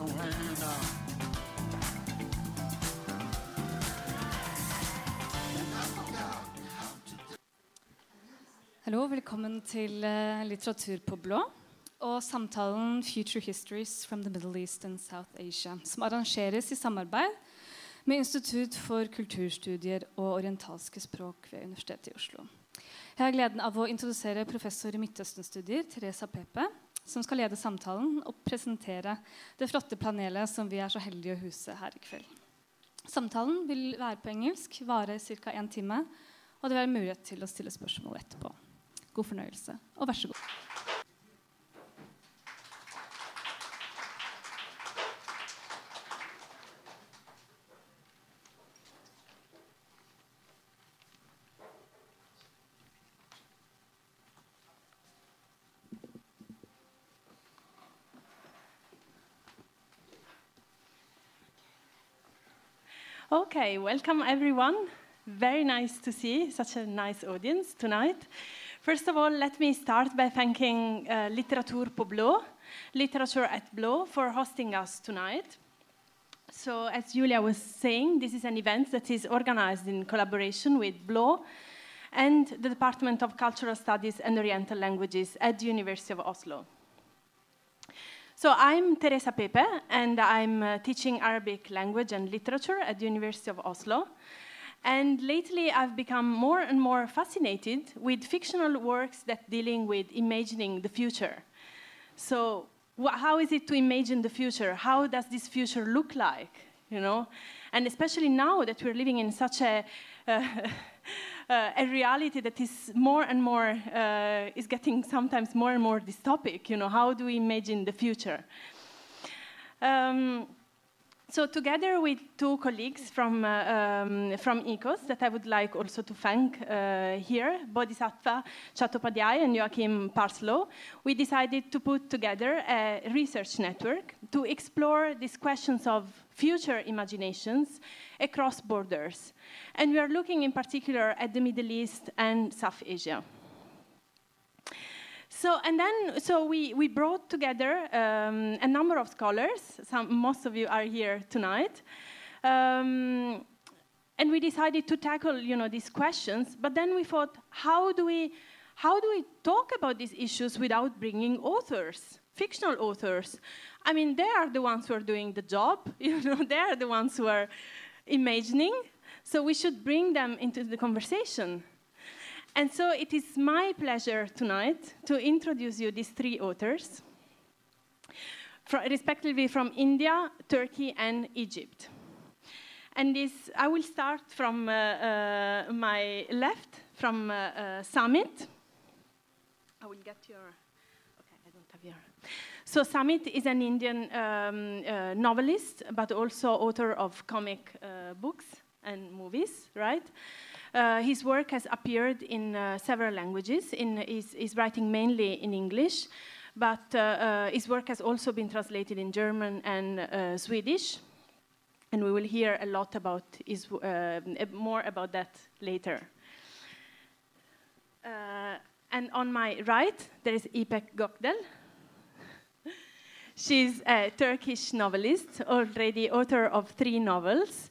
Hallo, velkommen til uh, Litteratur på blå og samtalen 'Future Histories from the Middle East and South Asia', som arrangeres i samarbeid med Institutt for kulturstudier og orientalske språk ved Universitetet i Oslo. Jeg har gleden av å introdusere professor i Midtøsten-studier, Teresa Pepe, som skal lede samtalen og presentere det flotte panelet som vi er så heldige å huse her i kveld. Samtalen vil være på engelsk, vare ca. én time, og det vil være mulighet til å stille spørsmål etterpå. God fornøyelse, og vær så god. Okay, welcome everyone. Very nice to see such a nice audience tonight. First of all, let me start by thanking uh, Blå, Literature at Blå, for hosting us tonight. So, as Julia was saying, this is an event that is organized in collaboration with Blå and the Department of Cultural Studies and Oriental Languages at the University of Oslo. So I'm Teresa Pepe, and I'm uh, teaching Arabic language and literature at the University of Oslo. And lately, I've become more and more fascinated with fictional works that dealing with imagining the future. So, how is it to imagine the future? How does this future look like? You know, and especially now that we're living in such a uh, uh, a reality that is more and more uh, is getting sometimes more and more dystopic. You know, how do we imagine the future? Um, so together with two colleagues from, uh, um, from IKOS that I would like also to thank uh, here, Bodhisattva Chattopadhyay and Joakim Parslow, we decided to put together a research network to explore these questions of future imaginations across borders. And we are looking in particular at the Middle East and South Asia. So, and then, so we, we brought together um, a number of scholars. Some, most of you are here tonight. Um, and we decided to tackle, you know, these questions. But then we thought, how do we, how do we talk about these issues without bringing authors, fictional authors? I mean, they are the ones who are doing the job. You know, they are the ones who are imagining. So we should bring them into the conversation. And so it is my pleasure tonight to introduce you these three authors, respectively from India, Turkey, and Egypt. And this, I will start from uh, uh, my left, from uh, uh Samit. I will get your. Okay, I don't have your. So Samit is an Indian um, uh, novelist, but also author of comic uh, books and movies, right? Uh, his work has appeared in uh, several languages. In, he's, he's, writing mainly in English, but uh, uh his work has also been translated in German and Swedish. And we will hear a lot about his, more about that later. And on my right, there is İpek Gökdel. She's a Turkish novelist, already author of three novels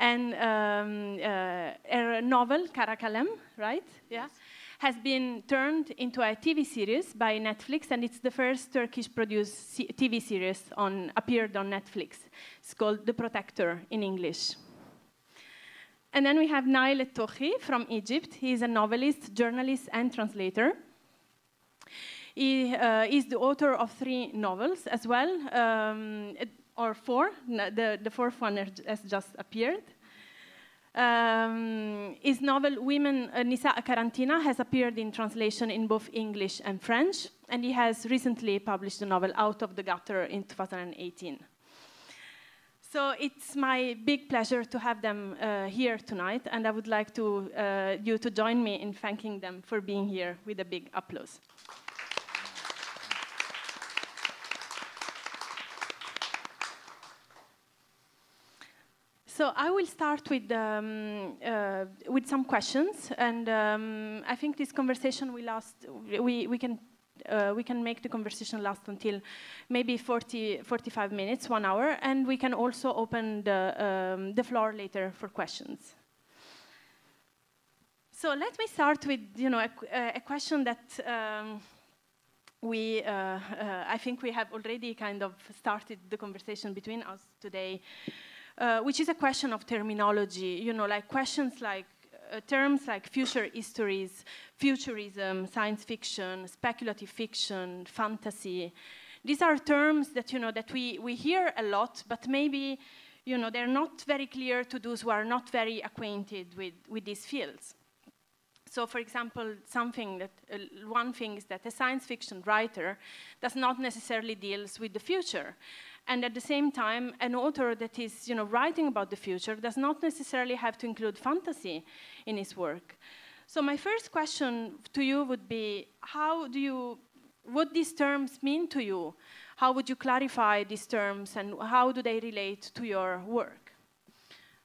and um, uh, a novel, Karakalem, right? Yeah. Has been turned into a TV series by Netflix, and it's the first Turkish-produced TV series on appeared on Netflix. It's called The Protector in English. And then we have Nael Eltoukhy from Egypt. He is a novelist, journalist, and translator. He uh, is the author of three novels as well. Um, or four. The, the fourth one has just appeared. Um, his novel Women uh, Nisa Karantina has appeared in translation in both English and French, and he has recently published the novel Out of the Gutter in 2018. So it's my big pleasure to have them uh, here tonight, and I would like to, uh, you to join me in thanking them for being here with a big applause. So I will start with um, uh, with some questions, and um, I think this conversation will last. We we can uh, we can make the conversation last until maybe 40, 45 minutes, one hour, and we can also open the, um, the floor later for questions. So let me start with you know a, a question that um, we uh, uh, I think we have already kind of started the conversation between us today, uh, which is a question of terminology. You know, like questions like uh, terms like future histories, futurism, science fiction, speculative fiction, fantasy. These are terms that you know that we we hear a lot, but maybe you know they're not very clear to those who are not very acquainted with with these fields. So, for example, something that uh, one thing is that a science fiction writer does not necessarily deals with the future, and at the same time, an author that is, you know, writing about the future does not necessarily have to include fantasy in his work. So, my first question to you would be: How do you, what these terms mean to you? How would you clarify these terms, and how do they relate to your work?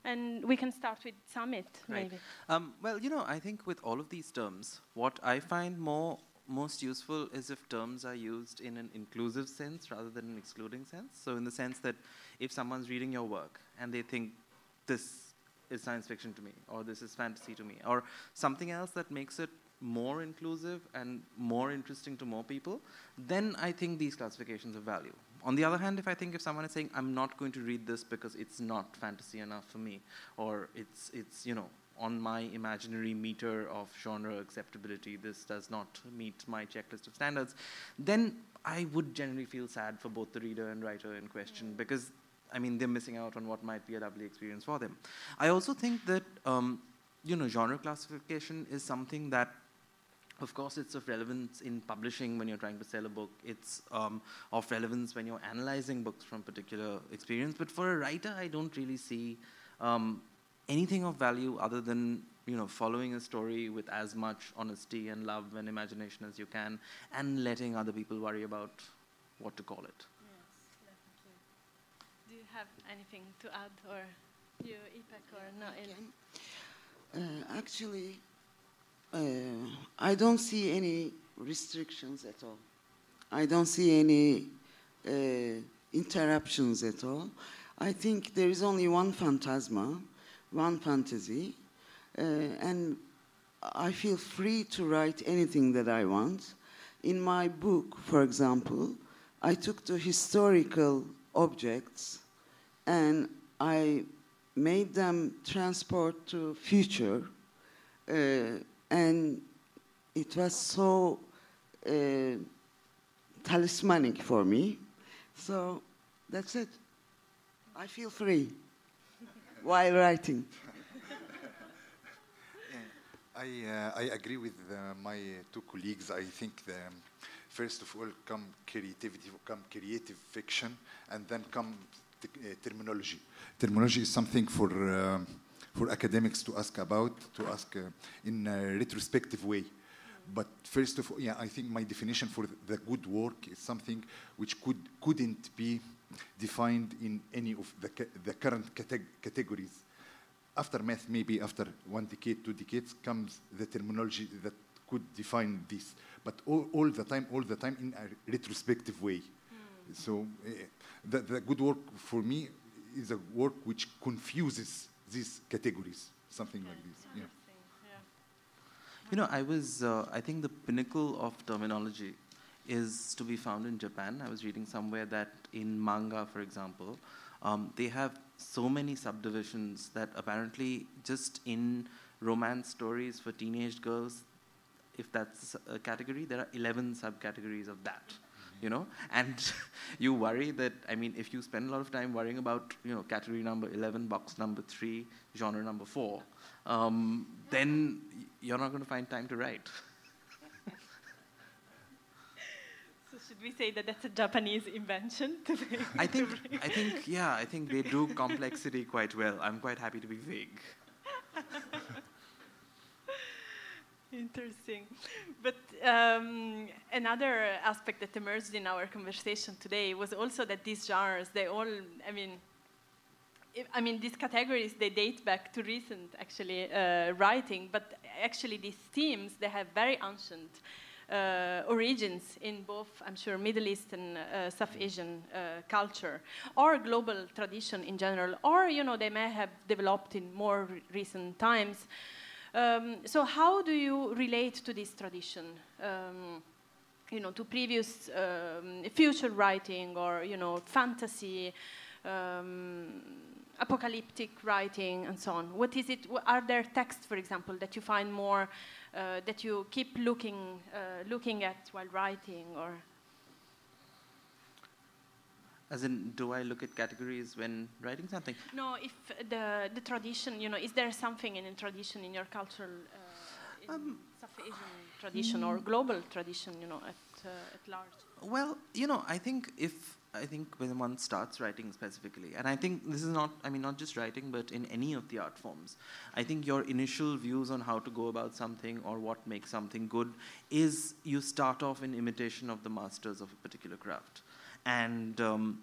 And we can start with Samit, Right. maybe. Um, well, you know, I think with all of these terms, what I find more most useful is if terms are used in an inclusive sense rather than an excluding sense. So, in the sense that if someone's reading your work and they think this is science fiction to me, or this is fantasy to me, or something else that makes it more inclusive and more interesting to more people, then I think these classifications have value. On the other hand, if I think if someone is saying I'm not going to read this because it's not fantasy enough for me, or it's it's you know on my imaginary meter of genre acceptability, this does not meet my checklist of standards, then I would generally feel sad for both the reader and writer in question because I mean they're missing out on what might be a lovely experience for them. I also think that um, you know genre classification is something that of course, it's of relevance in publishing when you're trying to sell a book. It's um, of relevance when you're analyzing books from particular experience. But for a writer, I don't really see um, anything of value other than you know following a story with as much honesty and love and imagination as you can, and letting other people worry about what to call it. Yes, definitely. Do you have anything to add, or you, Ipek, or no? Uh, actually, uh, I don't see any restrictions at all. I don't see any uh, interruptions at all. I think there is only one phantasma, one fantasy, uh, and I feel free to write anything that I want. In my book, for example, I took the historical objects and I made them transport to future, uh, and it was so uh, talismanic for me. So that's it. I feel free while writing. I, uh, I agree with uh, my two colleagues. I think the, first of all come creativity, come creative fiction, and then come uh, terminology. Terminology is something for uh, for academics to ask about, to ask uh, in a retrospective way. But first of all, yeah, I think my definition for the good work is something which could couldn't be defined in any of the ca- the current categ- categories after math, maybe after one decade, two decades, comes the terminology that could define this. But all, all the time, all the time in a retrospective way. So uh, the, the good work for me is a work which confuses these categories, something like this. Yeah. You know, I was, uh, I think the pinnacle of terminology is to be found in Japan. I was reading somewhere that in manga, for example, um, they have so many subdivisions that apparently just in romance stories for teenage girls, if that's a category, there are 11 subcategories of that. You know, and you worry that I mean, if you spend a lot of time worrying about you know category number 11, box number three, genre number four, um, then you're not going to find time to write. should we say that that's a Japanese invention? I think, I think, yeah, I think they do complexity quite well. I'm quite happy to be vague. Interesting. But um, another aspect that emerged in our conversation today was also that these genres, they all, I mean, I mean, these categories, they date back to recent, actually, uh, writing, but actually these themes, they have very ancient origins in both, I'm sure, Middle Eastern, uh, South Asian uh, culture, or global tradition in general, or you know they may have developed in more recent times. Um, so how do you relate to this tradition? Um, you know, to previous um, future writing or you know fantasy, um, apocalyptic writing, and so on. What is it? Are there texts, for example, that you find more uh, that you keep looking uh, looking at while writing, or As in, do I look at categories when writing something? no? If the the tradition, you know, is there something in a tradition in your cultural uh, in South Asian tradition or global tradition, you know, at uh, at large? Well, you know, I think if I think when one starts writing specifically, and I think this is not, I mean, not just writing, but in any of the art forms, I think your initial views on how to go about something or what makes something good is you start off in imitation of the masters of a particular craft, and um,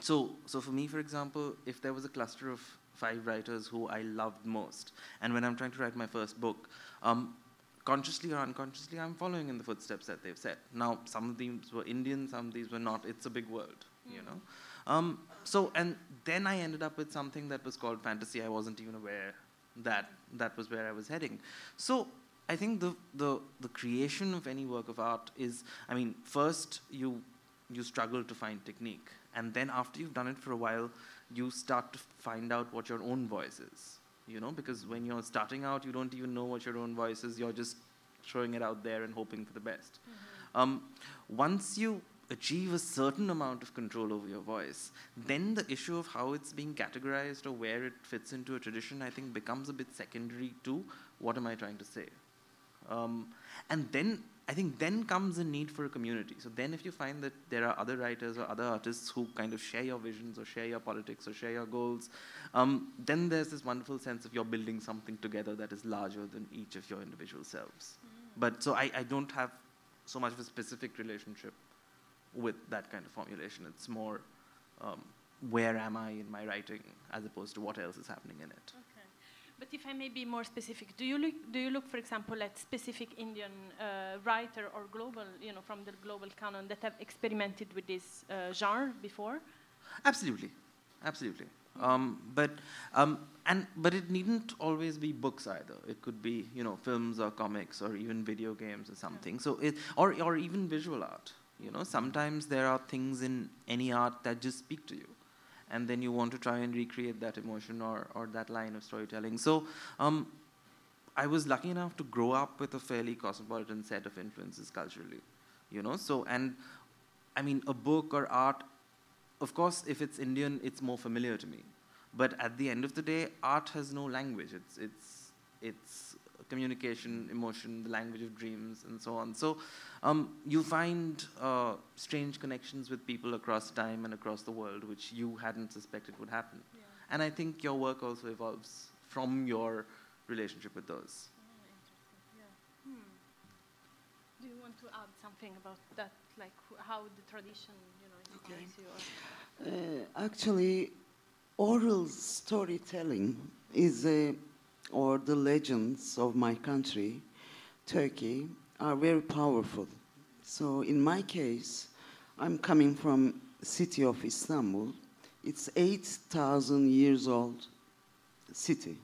so, so for me, for example, if there was a cluster of five writers who I loved most, and when I'm trying to write my first book, um, consciously or unconsciously, I'm following in the footsteps that they've set. Now, some of these were Indian, some of these were not. It's a big world, you know. Um, so, and then I ended up with something that was called fantasy. I wasn't even aware that that was where I was heading. So, I think the the the creation of any work of art is, I mean, first you you struggle to find technique, and then after you've done it for a while, you start to find out what your own voice is. You know, because when you're starting out, you don't even know what your own voice is. You're just throwing it out there and hoping for the best. Um, once you achieve a certain amount of control over your voice, then the issue of how it's being categorized or where it fits into a tradition, I think, becomes a bit secondary to what am I trying to say. Um, and then I think then comes a need for a community. So then, if you find that there are other writers or other artists who kind of share your visions or share your politics or share your goals, um, then there's this wonderful sense of you're building something together that is larger than each of your individual selves. But so I, I don't have so much of a specific relationship with that kind of formulation. It's more um, where am I in my writing as opposed to what else is happening in it. Okay. But if I may be more specific, do you look, do you look, for example, at specific Indian uh, writer or global, you know, from the global canon that have experimented with this uh, genre before? Absolutely, absolutely. Um, but um, and but it needn't always be books either. It could be you know films or comics or even video games or something. So it or or even visual art. You know sometimes there are things in any art that just speak to you, and then you want to try and recreate that emotion or or that line of storytelling. So. Um, I was lucky enough to grow up with a fairly cosmopolitan set of influences culturally, you know. So and I mean, a book or art of course, if it's Indian, it's more familiar to me. But at the end of the day, art has no language. It's it's it's communication, emotion, the language of dreams, and so on. So um, you find uh, strange connections with people across time and across the world, which you hadn't suspected would happen. And I think your work also evolves from your relationship with those. Do you want to add something about that, like how the tradition, you know, inspires you? Or? Uh, actually, oral storytelling is a, or the legends of my country, Turkey, are very powerful. So in my case, I'm coming from city of Istanbul. It's 8,000 years old city.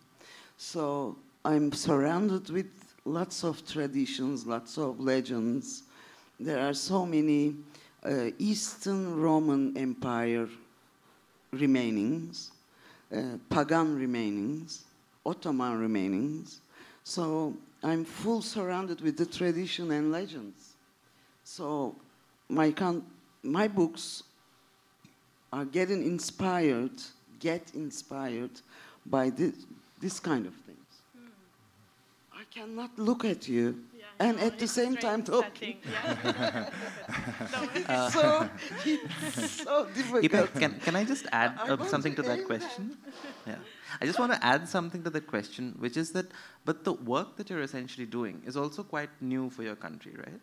So I'm surrounded with lots of traditions, lots of legends. There are so many uh, Eastern Roman Empire remainings, uh, pagan remainings, Ottoman remainings. So I'm full surrounded with the tradition and legends. So my, con- my books are getting inspired, get inspired by this, this kind of things. I cannot look at you and at the same time talking. Yeah. so it's so difficult. Ipe, can, can I just add I uh, something to to that add question? Yeah. I just want to add something to that question, which is that, but the work that you're essentially doing is also quite new for your country, right?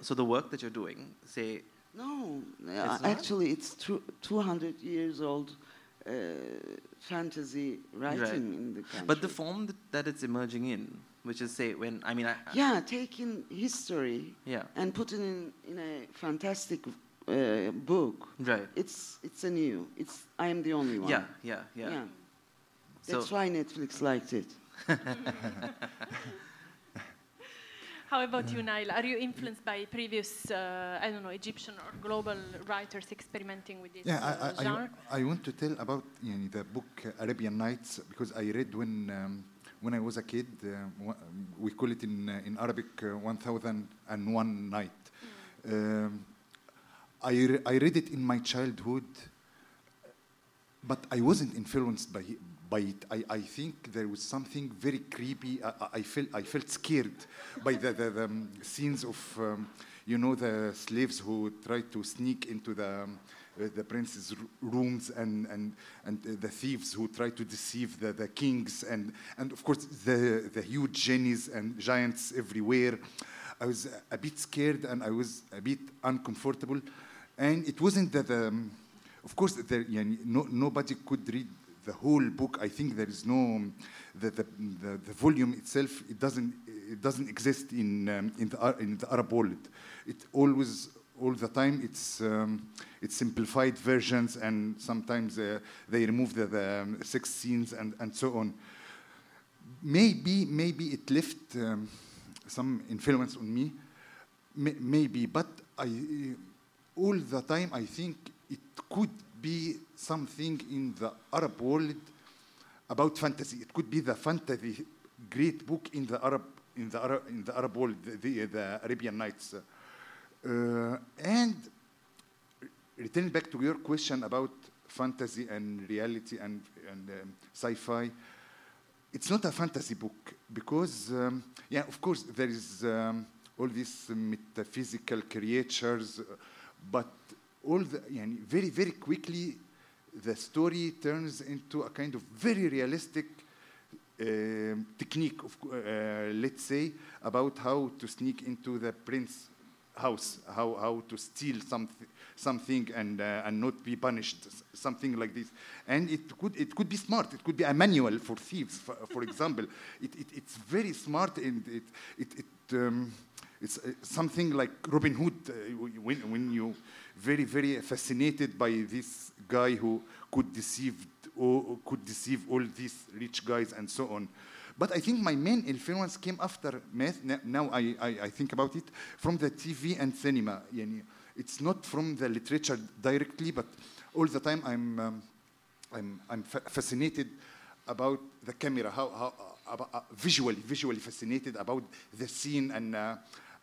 So the work that you're doing, say, No, uh, It's actually, it's two, 200 years old uh, fantasy writing Right. in the country. but the form that, that it's emerging in, which is say when I mean I, I- Yeah, taking history yeah and putting in in a fantastic uh, book. right It's it's a new. It's I am the only one. yeah yeah yeah, So- That's why Netflix liked it. How about you, Nael? Are you influenced by previous, uh, I don't know, Egyptian or global writers experimenting with this Yeah, uh, I, I, genre? I, I want to tell about you know, the book uh, Arabian Nights because I read when um, when I was a kid. Uh, we call it in uh, in Arabic uh, 1001 Night. Um, I, I read it in my childhood, but I wasn't influenced by by it. I, I think there was something very creepy. I, I- felt I felt scared by the, the, the um, scenes of um, you know the slaves who tried to sneak into the um, uh, the prince's rooms and and and uh, the thieves who tried to deceive the, the kings and and of course the the huge genies and giants everywhere. I was a bit scared and I was a bit uncomfortable, and it wasn't that, um, of course, there, no, nobody could read the whole book. I think there is no, um, the, the, the, the volume itself, it doesn't, it doesn't exist in, um, in, the, in the Arab world. It always, all the time, it's, um, it's simplified versions and sometimes uh, they remove the, the um, sex scenes and, and so on. Maybe, maybe it left um, some influence on me, M maybe, but I, all the time I think it could be something in the Arab world about fantasy. It could be the fantasy great book in the Arab in the Arab in the Arab world, the, the, Arabian Nights. Uh, and returning back to your question about fantasy and reality and, and um, sci-fi, it's not a fantasy book because, um, yeah, of course, there is um, all these metaphysical creatures, uh, but all the, yani, very, very quickly, the story turns into a kind of very realistic um, technique, of, uh, let's say, about how to sneak into the prince's house, how, how to steal something, something and, uh, and not be punished, something like this. And it could, it could be smart. It could be a manual for thieves, for, for example. It, it, it's very smart and it, it, it um, it's uh, something like Robin Hood. Uh, when, when you very very fascinated by this guy who could deceive or could deceive all these rich guys and so on. But I think my main influence came after math. Now I, I, I think about it from the TV and cinema. It's not from the literature directly, but all the time I'm um, I'm, I'm fa fascinated about the camera, how, how uh, uh visually visually fascinated about the scene and. Uh,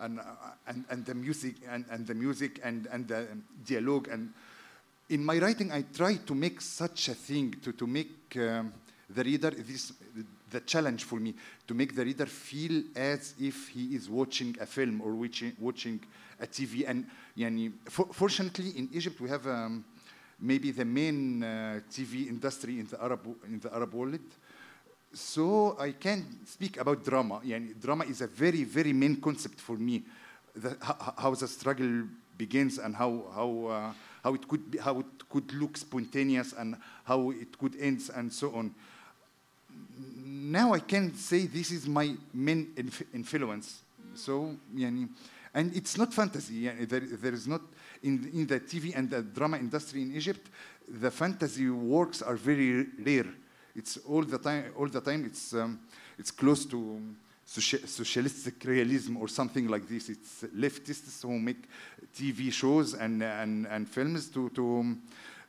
and, uh, and, and the music and, and the music and, and the dialogue and in my writing, I try to make such a thing to, to make um, the reader this the challenge for me to make the reader feel as if he is watching a film or watching, watching a TV. And yani, for, fortunately, in Egypt, we have um, maybe the main uh, TV industry in the Arab in the Arab world. So I can speak about drama. Drama is a very, very main concept for me. The, how, the struggle begins and how how uh, how it could be, how it could look spontaneous and how it could end and so on. Now I can say this is my main inf- influence. So, and it's not fantasy. There, there is not in in the TV and the drama industry in Egypt. The fantasy works are very rare it's all the time, all the time it's, um, it's close to um, socia socialistic realism or something like this. It's leftists who make TV shows and, and, and films to, to, um,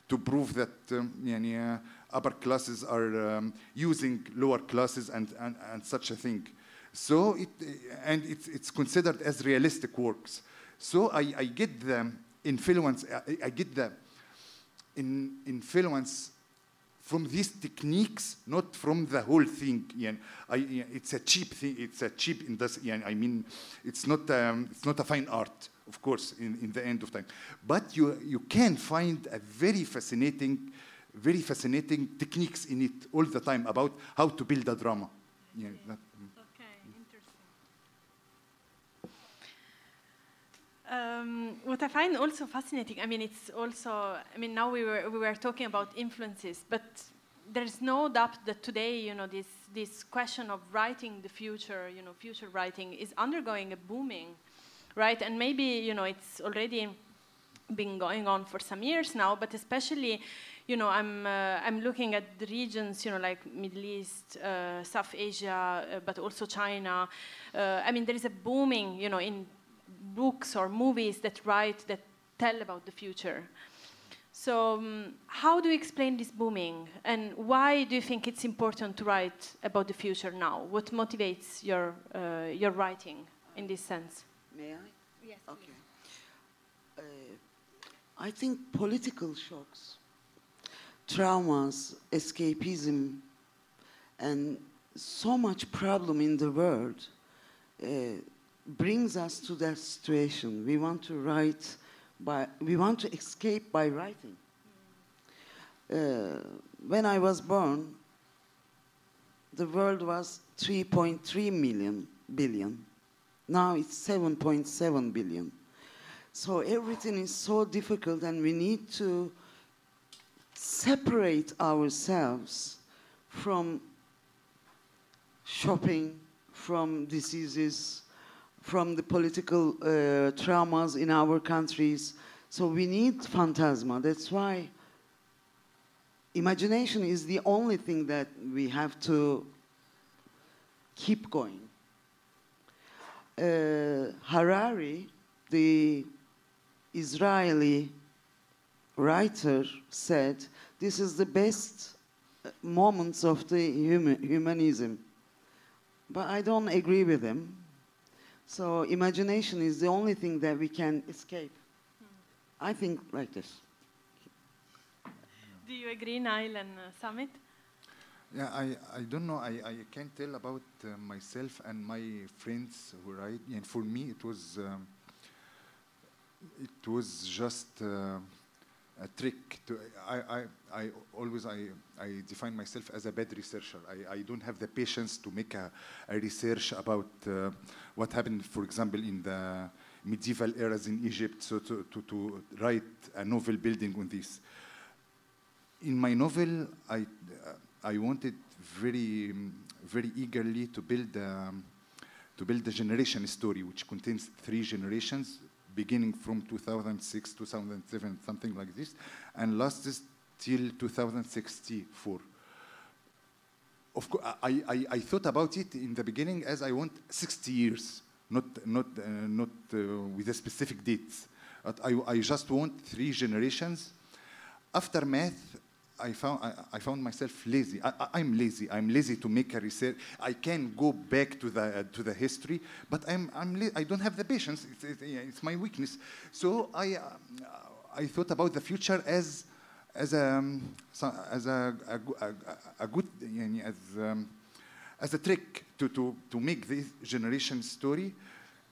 to prove that um, upper classes are um, using lower classes and, and, and such a thing. So it, and it's, it's considered as realistic works. So I, I get the influence, I, I get the in, influence from these techniques, not from the whole thing. I, it's a cheap thing. It's a cheap industry. I mean, it's not um, it's not a fine art, of course, in, in the end of time. But you you can find a very fascinating, very fascinating techniques in it all the time about how to build a drama. Yeah, that, Um, what I find also fascinating, I mean, it's also, I mean, now we were, we were talking about influences, but there's no doubt that today, you know, this this question of writing the future, you know, future writing is undergoing a booming, right? And maybe, you know, it's already been going on for some years now, but especially, you know, I'm, uh, I'm looking at the regions, you know, like Middle East, uh, South Asia, uh, but also China. Uh, I mean, there is a booming, you know, in books or movies that write, that tell about the future. So, um, how do you explain this booming, and why do you think it's important to write about the future now? What motivates your uh, your writing in this sense? May I? Yes. Okay. Uh, I think political shocks, traumas, escapism, and so much problem in the world uh, brings us to that situation. We want to write by, we want to escape by writing. Uh, when I was born, the world was 3.3 million billion. Now it's 7.7 billion. So everything is so difficult, and we need to separate ourselves from shopping, from diseases, from the political uh, traumas in our countries. So we need phantasma. That's why imagination is the only thing that we have to keep going. Uh, Harari, the Israeli writer, said this is the best uh, moments of the human, humanism. But I don't agree with him. So imagination is the only thing that we can escape. I think like this. Do you agree, Nael and uh, Samit? Yeah, I, I don't know. I, I can't tell about uh, myself and my friends who write. And for me, it was um, it was just uh, a trick. To, I, I, I always I, I define myself as a bad researcher. I, I don't have the patience to make a, a research about uh, what happened, for example, in the medieval eras in Egypt. So to, to, to write a novel building on this. In my novel, I uh, I wanted very very eagerly to build um, to build a generation story which contains three generations beginning from 2006 2007 something like this and lasts till 2064 of course I, I, I thought about it in the beginning as i want 60 years not not uh, not uh, with a specific date. but I, I just want three generations aftermath I found I, I found myself lazy. I, am lazy. I'm lazy to make a research. I can go back to the uh, to the history, but I'm I'm la- I don't have the patience. It's, it's, it's my weakness. So I uh, I thought about the future as as a as a a, a, a good as um, as a trick to to to make this generation story,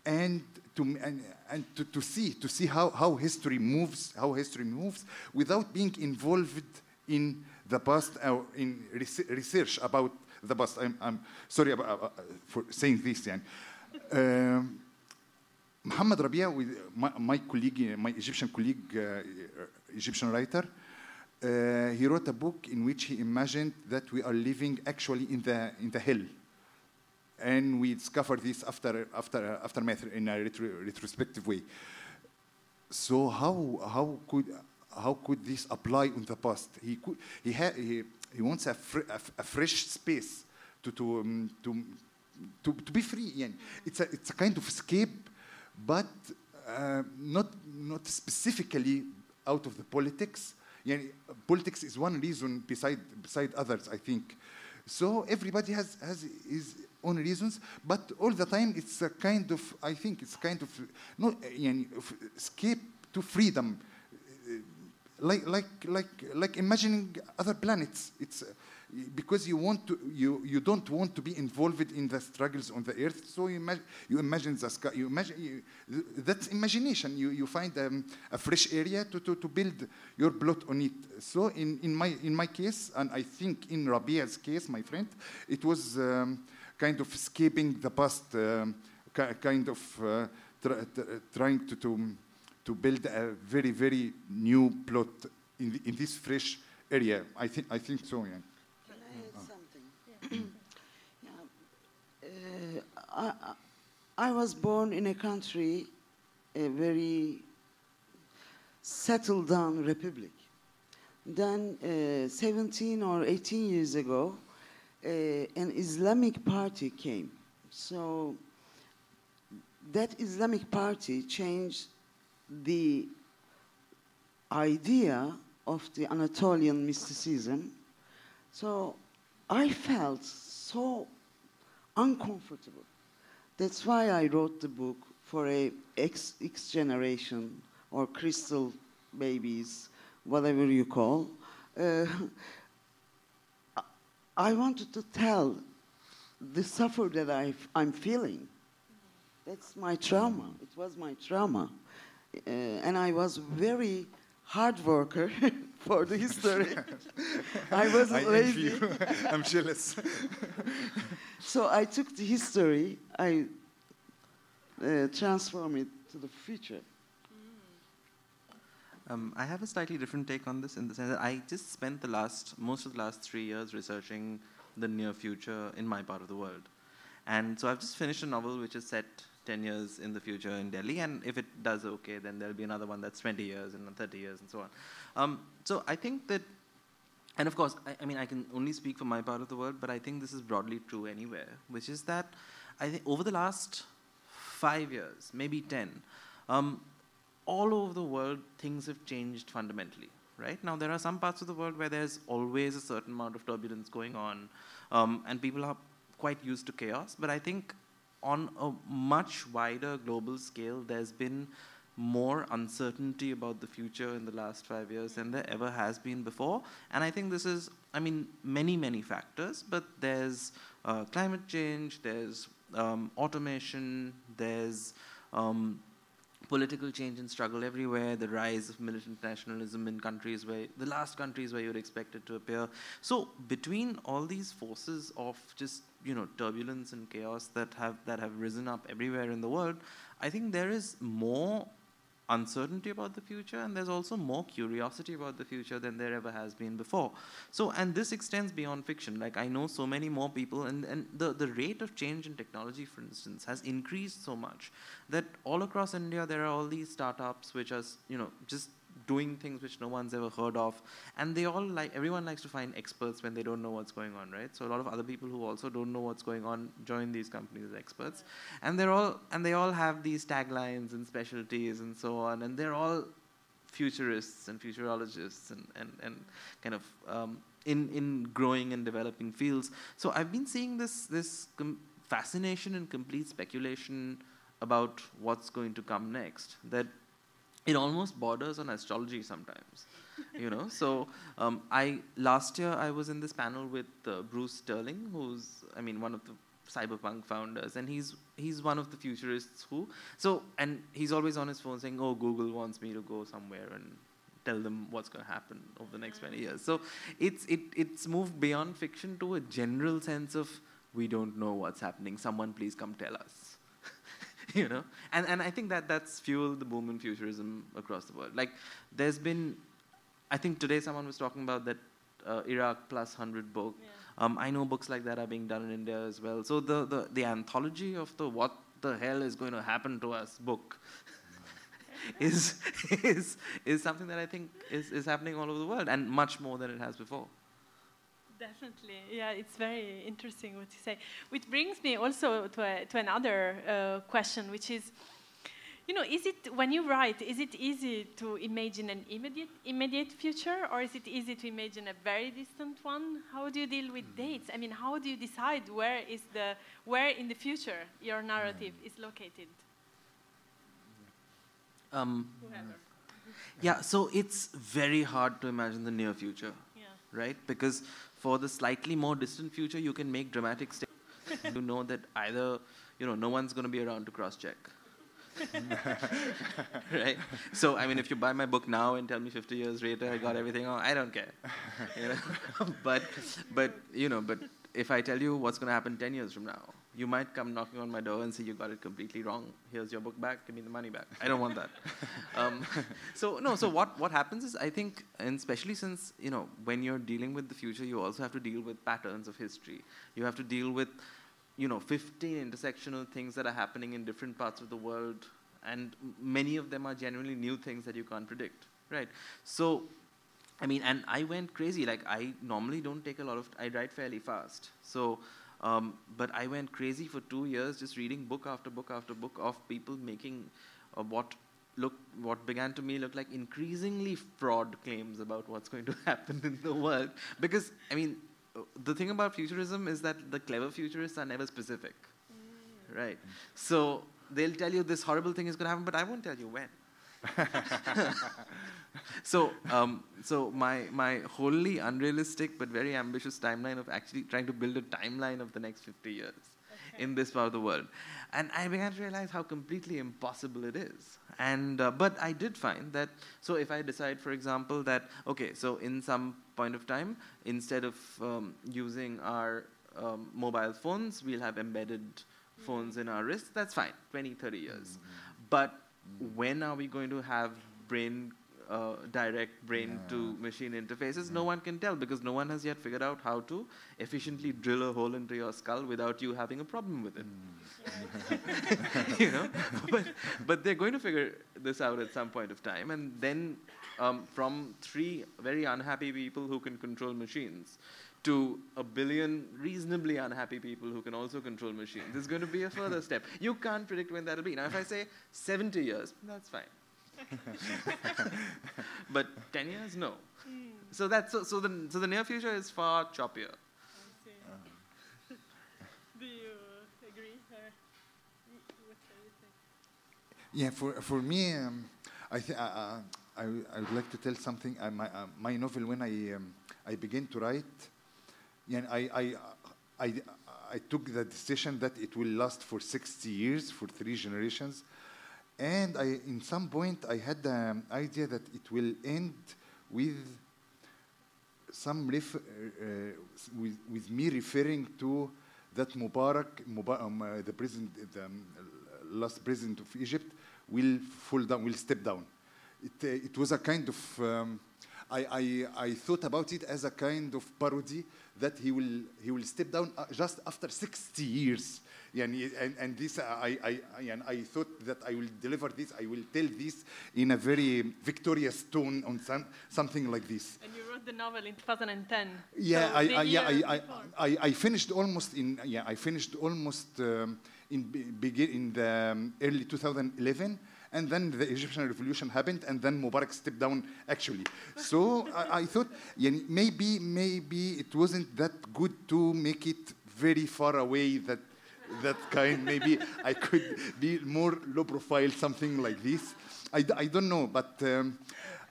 and to and, and to, to see to see how how history moves how history moves without being involved in the past, uh, in research about the past. I'm, I'm sorry about, uh, uh, for saying this. Yeah. Um, Mohammed Rabie, my, my, colleague, my Egyptian colleague, uh, uh, Egyptian writer, uh, he wrote a book in which he imagined that we are living actually in the in the hell, and we discovered this after after aftermath in a retro, retrospective way. So how how could how could this apply in the past? He could, he, ha, he, he wants a, fr a, a, fresh space to to, um, to to to be free. Yeah. It's a it's a kind of escape, but uh, not not specifically out of the politics. Yeah, politics is one reason beside beside others, I think. So everybody has has his own reasons, but all the time it's a kind of I think it's kind of no escape to freedom like, like, like, like imagining other planets. It's uh, because you want to, you, you don't want to be involved in the struggles on the earth. So you, imagine, you imagine the sky. You imagine you, that's imagination. You, you find um, a fresh area to, to, to build your plot on it. So in, in my in my case, and I think in Rabie's case, my friend, it was um, kind of escaping the past, um, kind of uh, trying to. to to build a very, very new plot in, the, in this fresh area. I think, I think so, yeah. Can I add something? I, I was born in a country, a very settled down republic. Then, uh, 17 or 18 years ago, uh, an Islamic party came. So, that Islamic party changed the idea of the Anatolian mysticism. So, I felt so uncomfortable. That's why I wrote the book for a X, X generation or crystal babies, whatever you call. Uh, I wanted to tell the suffer that I, I'm feeling. That's my trauma. It was my trauma. Uh, and I was very hard worker for the history. I wasn't I envy lazy. you. I'm jealous. So I took the history, I uh, transformed it to the future. Um, I have a slightly different take on this in the sense that I just spent the last most of the last three years researching the near future in my part of the world, and so I've just finished a novel which is set 10 years in the future in Delhi, and if it does okay, then there'll be another one that's 20 years and 30 years and so on. Um, so I think that, and of course, I, I mean I can only speak for my part of the world, but I think this is broadly true anywhere, which is that I think over the last five years, maybe 10. Um, all over the world, things have changed fundamentally, right? Now, there are some parts of the world where there's always a certain amount of turbulence going on, um, and people are quite used to chaos. But I think on a much wider global scale, there's been more uncertainty about the future in the last five years than there ever has been before. And I think this is, I mean, many, many factors, but there's uh, climate change, there's um, automation, there's um, political change and struggle everywhere, the rise of militant nationalism in countries where the last countries where you'd expect it to appear. So between all these forces of just you know turbulence and chaos that have that have risen up everywhere in the world, I think there is more uncertainty about the future and there's also more curiosity about the future than there ever has been before. So and this extends beyond fiction. Like i know so many more people and, and the, the rate of change in technology for instance has increased so much that all across india there are all these startups which are you know just doing things which no one's ever heard of. And they all like everyone likes to find experts when they don't know what's going on right? So a lot of other people who also don't know what's going on join these companies as experts. And they're all and they all have these taglines and specialties and so on. And they're all futurists and futurologists and, and, and kind of um, in, in growing and developing fields. So i've been seeing this this com- fascination and complete speculation about what's going to come next that it almost borders on astrology sometimes you know? So um, i last year i was in this panel with uh, bruce sterling who's i mean one of the cyberpunk founders and he's he's one of the futurists who so and he's always on his phone saying oh google wants me to go somewhere and tell them what's going to happen over the next 20 years. So it's it it's moved beyond fiction to a general sense of we don't know what's happening. Someone please come tell us you know? And and i think that that's fueled the boom in futurism across the world. Like there's been i think today someone was talking about that uh, iraq plus 100 book. Yeah. um, i know books like that are being done in india as well. So the the, the anthology of the what the hell is going to happen to us book is is is something that i think is, is happening all over the world and much more than it has before Definitely, yeah, it's very interesting what you say. Which brings me also to, a, to another uh, question, which is, you know, is it when you write, is it easy to imagine an immediate immediate future, or is it easy to imagine a very distant one? How do you deal with dates? I mean, how do you decide where is the where in the future your narrative is located? um, Whoever. yeah so it's very hard to imagine the near future Yeah. right? Because for the slightly more distant future, you can make dramatic statements. you know that either, you know, no one's going to be around to cross-check. right? So, I mean, if you buy my book now and tell me 50 years later I got everything wrong, I don't care. You know? but, but, you know, but if I tell you what's going to happen 10 years from now, you might come knocking on my door and say, you got it completely wrong. Here's your book back. Give me the money back. I don't want that. um, so, no, so what, what happens is, I think, and especially since, you know, when you're dealing with the future, you also have to deal with patterns of history. You have to deal with you know, 15 intersectional things that are happening in different parts of the world, and many of them are genuinely new things that you can't predict, right? So, I mean, and I went crazy. Like, I normally don't take a lot of, I write fairly fast. So, um, but I went crazy for two years just reading book after book after book of people making uh, what look what began to me look like increasingly fraud claims about what's going to happen in the world. Because i mean uh, the thing about futurism is that the clever futurists are never specific. Right. So they'll tell you this horrible thing is going to happen but i won't tell you when so um, so my my wholly unrealistic but very ambitious timeline of actually trying to build a timeline of the next 50 years in this part of the world. And i began to realize how completely impossible it is. And uh, but i did find that so if i decide for example that okay so in some point of time instead of um, using our um, mobile phones we'll have embedded phones in our wrists that's fine 20 30 years. But when are we going to have brain uh, direct brain to machine interfaces? No one can tell because no one has yet figured out how to efficiently drill a hole into your skull without you having a problem with it. You know? But but they're going to figure this out at some point of time. And then um, from three very unhappy people who can control machines to a billion reasonably unhappy people who can also control machines. There's going to be a further step. You can't predict when that'll be. Now, if I say 70 years, that's fine. but 10 years, no. So that's so, so the so the near future is far choppier. Do you agree? Or what do you think? Yeah, for, for me, um, I, th- uh, uh, I, I would like to tell something. Uh, my, uh, my novel, when I, um, I began to write, I, I, I, I took the decision that it will last for 60 years, for three generations. And I, in some point, I had the idea that it will end with some ref, uh, uh, with, with me referring to that Mubarak, Muba- um, uh, the president, the um, last president of Egypt, will fall down, will step down. It, uh, it was a kind of, um, I, I, I thought about it as a kind of parody that he will, he will step down uh, just after 60 years. Yani, and, and this, uh, I, I, I, and I thought that I will deliver this, I will tell this in a very victorious tone on some, something like this. And you wrote the novel in 2010. Yeah, so I, I, yeah, I, I. I, I finished almost in yeah, I finished almost um, in begin in the um, early 2011, and then the Egyptian revolution happened, and then Mubarak stepped down actually. So I, I thought yeah, maybe maybe it wasn't that good to make it very far away that that kind. Maybe I could be more low profile, something like this. I, I don't know, but. Um,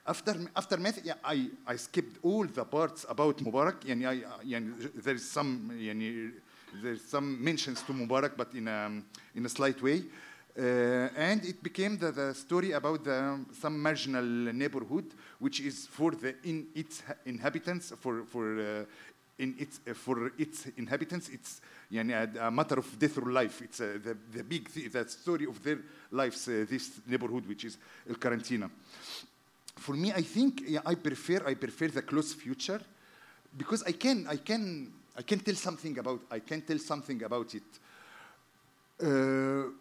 after after math, yeah, I, I skipped all the parts about Mubarak. Yani I, yani there's some there's some mentions to Mubarak, but in a, in a slight way. Uh, and it became the, the story about the, some marginal neighborhood, which is for the in its inhabitants, for for uh, in its uh, for its inhabitants, it's a, a matter of death or life. It's the the big th- the story of their lives. This neighborhood, which is El Karantina for me, I think yeah, I prefer I prefer the close future because I can I can I can tell something about I can tell something about it. Uh,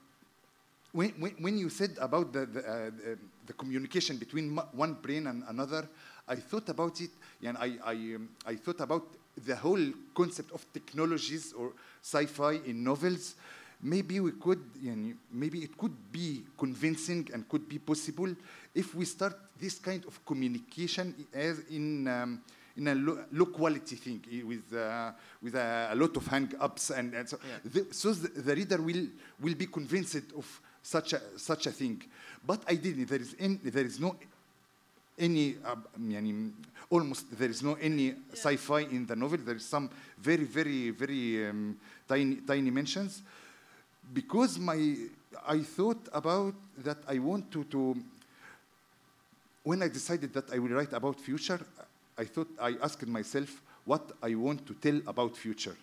when, when, when you said about the, the, uh, the, the communication between one brain and another, I thought about it, and I, I, um, I thought about the whole concept of technologies or sci-fi in novels. Maybe we could, you know, maybe it could be convincing and could be possible if we start this kind of communication as in um, in a low, low quality thing eh, with uh, with a, a lot of hang ups and, and so, the, so the, the reader will will be convinced of such a, such a thing. But I didn't. There is, in, there is no any, um, uh, mean, almost there is no any yeah. sci-fi in the novel. There is some very, very, very um, tiny, tiny mentions. Because my, I thought about that I want to, to, when I decided that I will write about future, I thought, I asked myself what I want to tell about future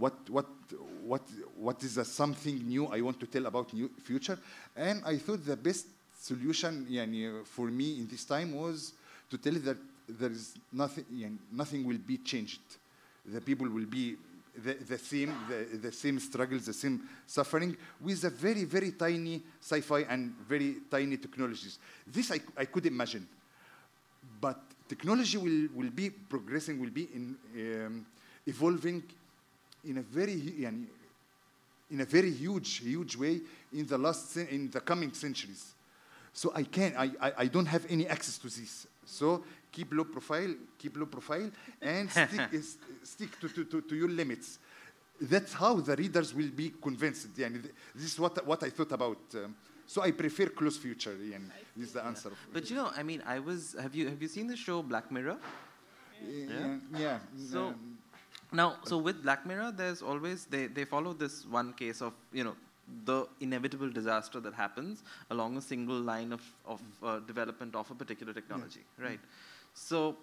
what, what, what, what is the something new I want to tell about new future. And I thought the best solution yani, for me in this time was to tell that there is nothing, yani, nothing will be changed. The people will be the, the same, the, the same struggles, the same suffering, with a very, very tiny sci-fi and very tiny technologies. This I, I could imagine. But technology will, will be progressing, will be in, um, evolving in a very in a very huge, huge way in the last in the coming centuries. So I can't, I, I, I don't have any access to this. So keep low profile, keep low profile, and stick, eh, stick to, to, to, to, your limits. That's how the readers will be convinced. Yeah, this is what, what I thought about. Um, so I prefer close future. Yeah, this is the answer. But you know, I mean, I was. Have you have you seen the show Black Mirror? Yeah. yeah. yeah. So now, so with Black Mirror, there's always they, they follow this one case of you know the inevitable disaster that happens along a single line of of uh, development of a particular technology, right? So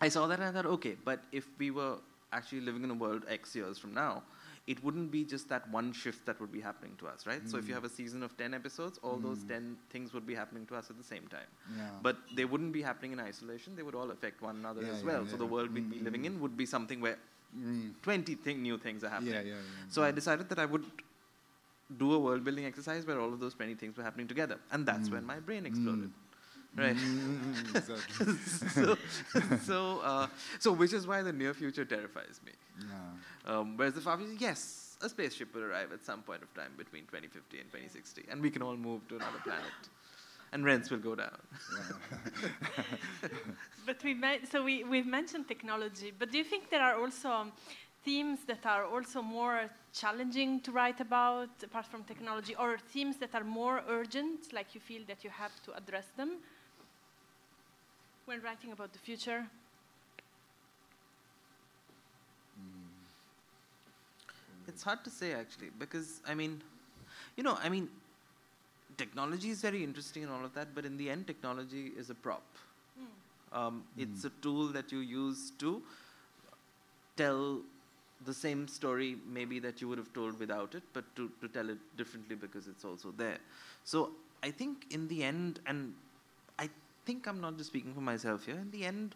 I saw that and I thought, okay, but if we were actually living in a world X years from now, it wouldn't be just that one shift that would be happening to us, right? So if you hmm. have a season of 10 episodes, all those hmm. 10 things would be happening to us at the same time. Yeah. But they wouldn't be happening in isolation, they would all affect one another Yeah, as yeah, well. So the yeah. world we'd be hmm, living in would be something where mm, 20 thing, new things are happening. yeah, yeah, yeah. So I decided that I would do a world building exercise where all of those 20 things were happening together. And that's when my brain exploded. Right. Mm, exactly. so, so, uh, so which is why the near future terrifies me. Yeah. Um, whereas the far future, yes, a spaceship will arrive at some point of time between 2050 and 2060, and we can all move to another planet, and rents will go down. But we men- so we, we've mentioned technology, but do you think there are also um, themes that are also more challenging to write about apart from technology, or themes that are more urgent, like you feel that you have to address them when writing about the future? Hmm. It's hard to say actually, because I mean, you know, I mean, technology is very interesting and all of that, but in the end, technology is a prop. Hmm. Um, It's hmm. a tool that you use to tell the same story, maybe that you would have told without it, but to, to tell it differently because it's also there. So I think in the end, and I think I'm not just speaking for myself here, in the end,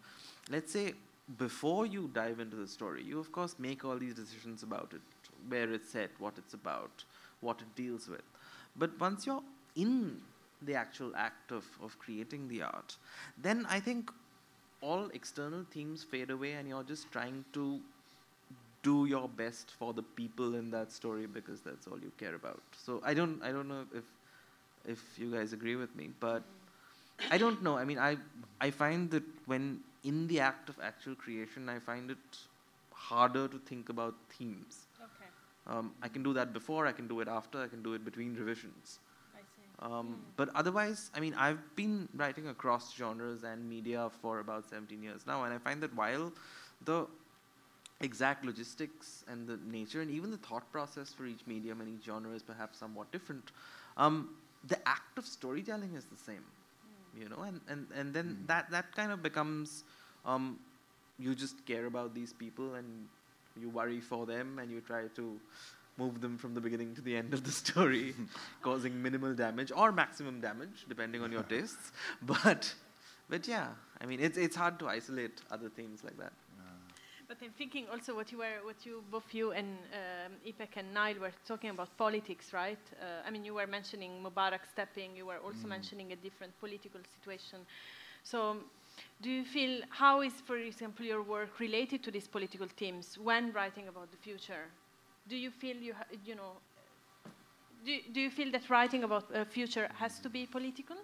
let's say before you dive into the story, you of course make all these decisions about it, where it's set, what it's about, what it deals with. But once you're in the actual act of, of creating the art, then I think all external themes fade away and you're just trying to do your best for the people in that story because that's all you care about. So I don't I don't know if if you guys agree with me, but I don't know. I mean, I I find that when in the act of actual creation, I find it harder to think about themes. Okay, Um, I can do that before, I can do it after, I can do it between revisions. I see. Um, But otherwise, I mean, I've been writing across genres and media for about 17 years now, and I find that while the exact logistics and the nature and even the thought process for each medium and each genre is perhaps somewhat different, um, the act of storytelling is the same, you know, and, and, and then that, that kind of becomes um, you just care about these people and you worry for them and you try to move them from the beginning to the end of the story, causing minimal damage or maximum damage, depending on your tastes. But, but yeah, I mean, it's, it's hard to isolate other themes like that. But I'm thinking also what you were, what you both you and um, Ipek and Nael were talking about politics, right? Uh, I mean, you were mentioning Mubarak stepping. You were also mentioning a different political situation. So, do you feel how is, for example, your work related to these political themes when writing about the future? Do you feel you, ha- you know, do, do you feel that writing about the future has to be political,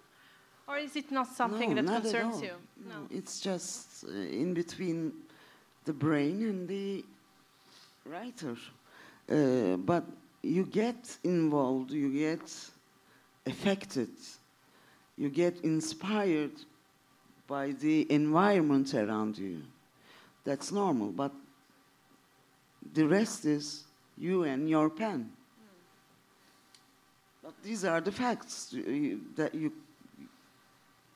or is it not something no, that not concerns you? No, it's just uh, in between the brain and the writer. Uh, but you get involved, you get affected, you get inspired by the environment around you. That's normal, but the rest is you and your pen. But these are the facts uh, that you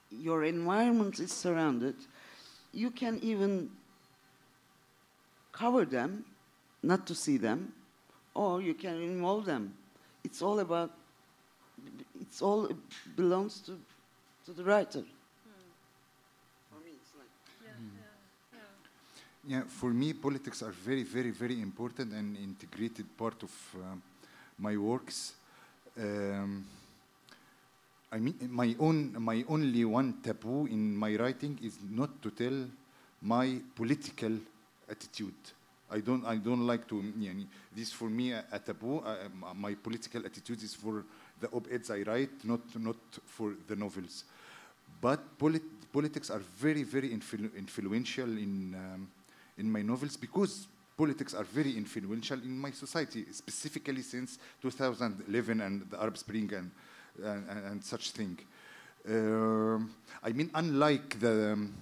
your environment is surrounded. You can even cover them, not to see them, or you can involve them. It's all about. It's all belongs to to the writer. For me, it's like Yeah, for me, politics are very, very, very important and integrated part of um, my works. Um, I mean, my own, my only one taboo in my writing is not to tell my political attitude. I don't, I don't like to, this for me a, a taboo. My political attitude is for the op-eds I write, not, not for the novels. But polit- politics are very, very influ- influential in, um, in my novels because politics are very influential in my society, specifically since 2011 and the Arab Spring and, and, and such thing. Um, I mean, unlike the, um,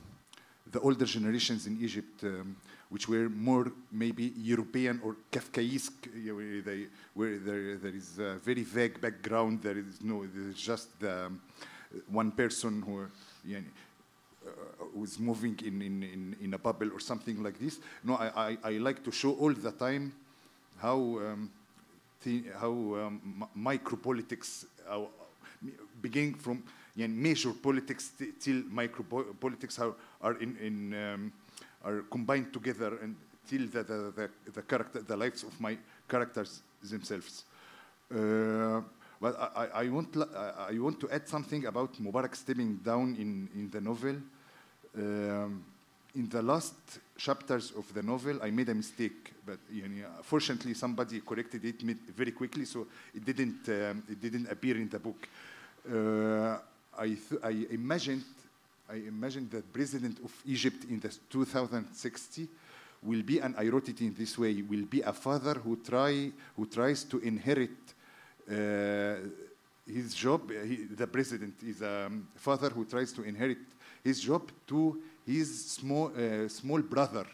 the older generations in Egypt, um, which were more maybe European or Kafkaesque, where, they, where there, there is a very vague background, there is no, there's just um, one person who, you know, uh, who's moving in, in, in, in, a bubble or something like this. No, I, I, I like to show all the time how, um, how um, micropolitics, uh, beginning from you know, major politics till micropolitics are, are in, in um, are combined together and till the, the, the, the character the lives of my characters themselves. Uh, but I, I, want I want to add something about Mubarak stepping down in, in the novel. Um, in the last chapters of the novel, I made a mistake, but you know, fortunately somebody corrected it very quickly, so it didn't um, it didn't appear in the book. Uh, I I imagined I imagine that president of Egypt in the 2060 will be, and I wrote it in this way, will be a father who try who tries to inherit uh, his job. He, the president is a father who tries to inherit his job to his small uh, small brother.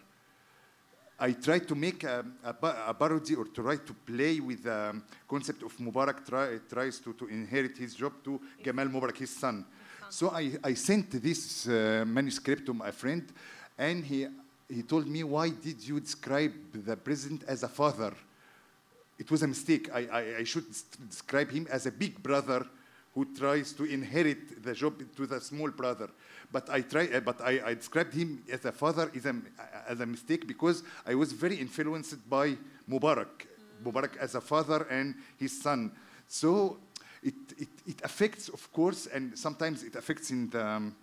I tried to make a, a, a parody or to try to play with the concept of Mubarak try, tries to, to inherit his job to Gamal Mubarak, his son. So I, I sent this uh, manuscript to my friend, and he, he told me, Why did you describe the president as a father? It was a mistake. I, I, I should describe him as a big brother who tries to inherit the job to the small brother. But I try, uh, but I, I described him as a father is a, as a mistake because I was very influenced by Mubarak, Mubarak as a father and his son. So it, it, it affects, of course, and sometimes it affects in the, um,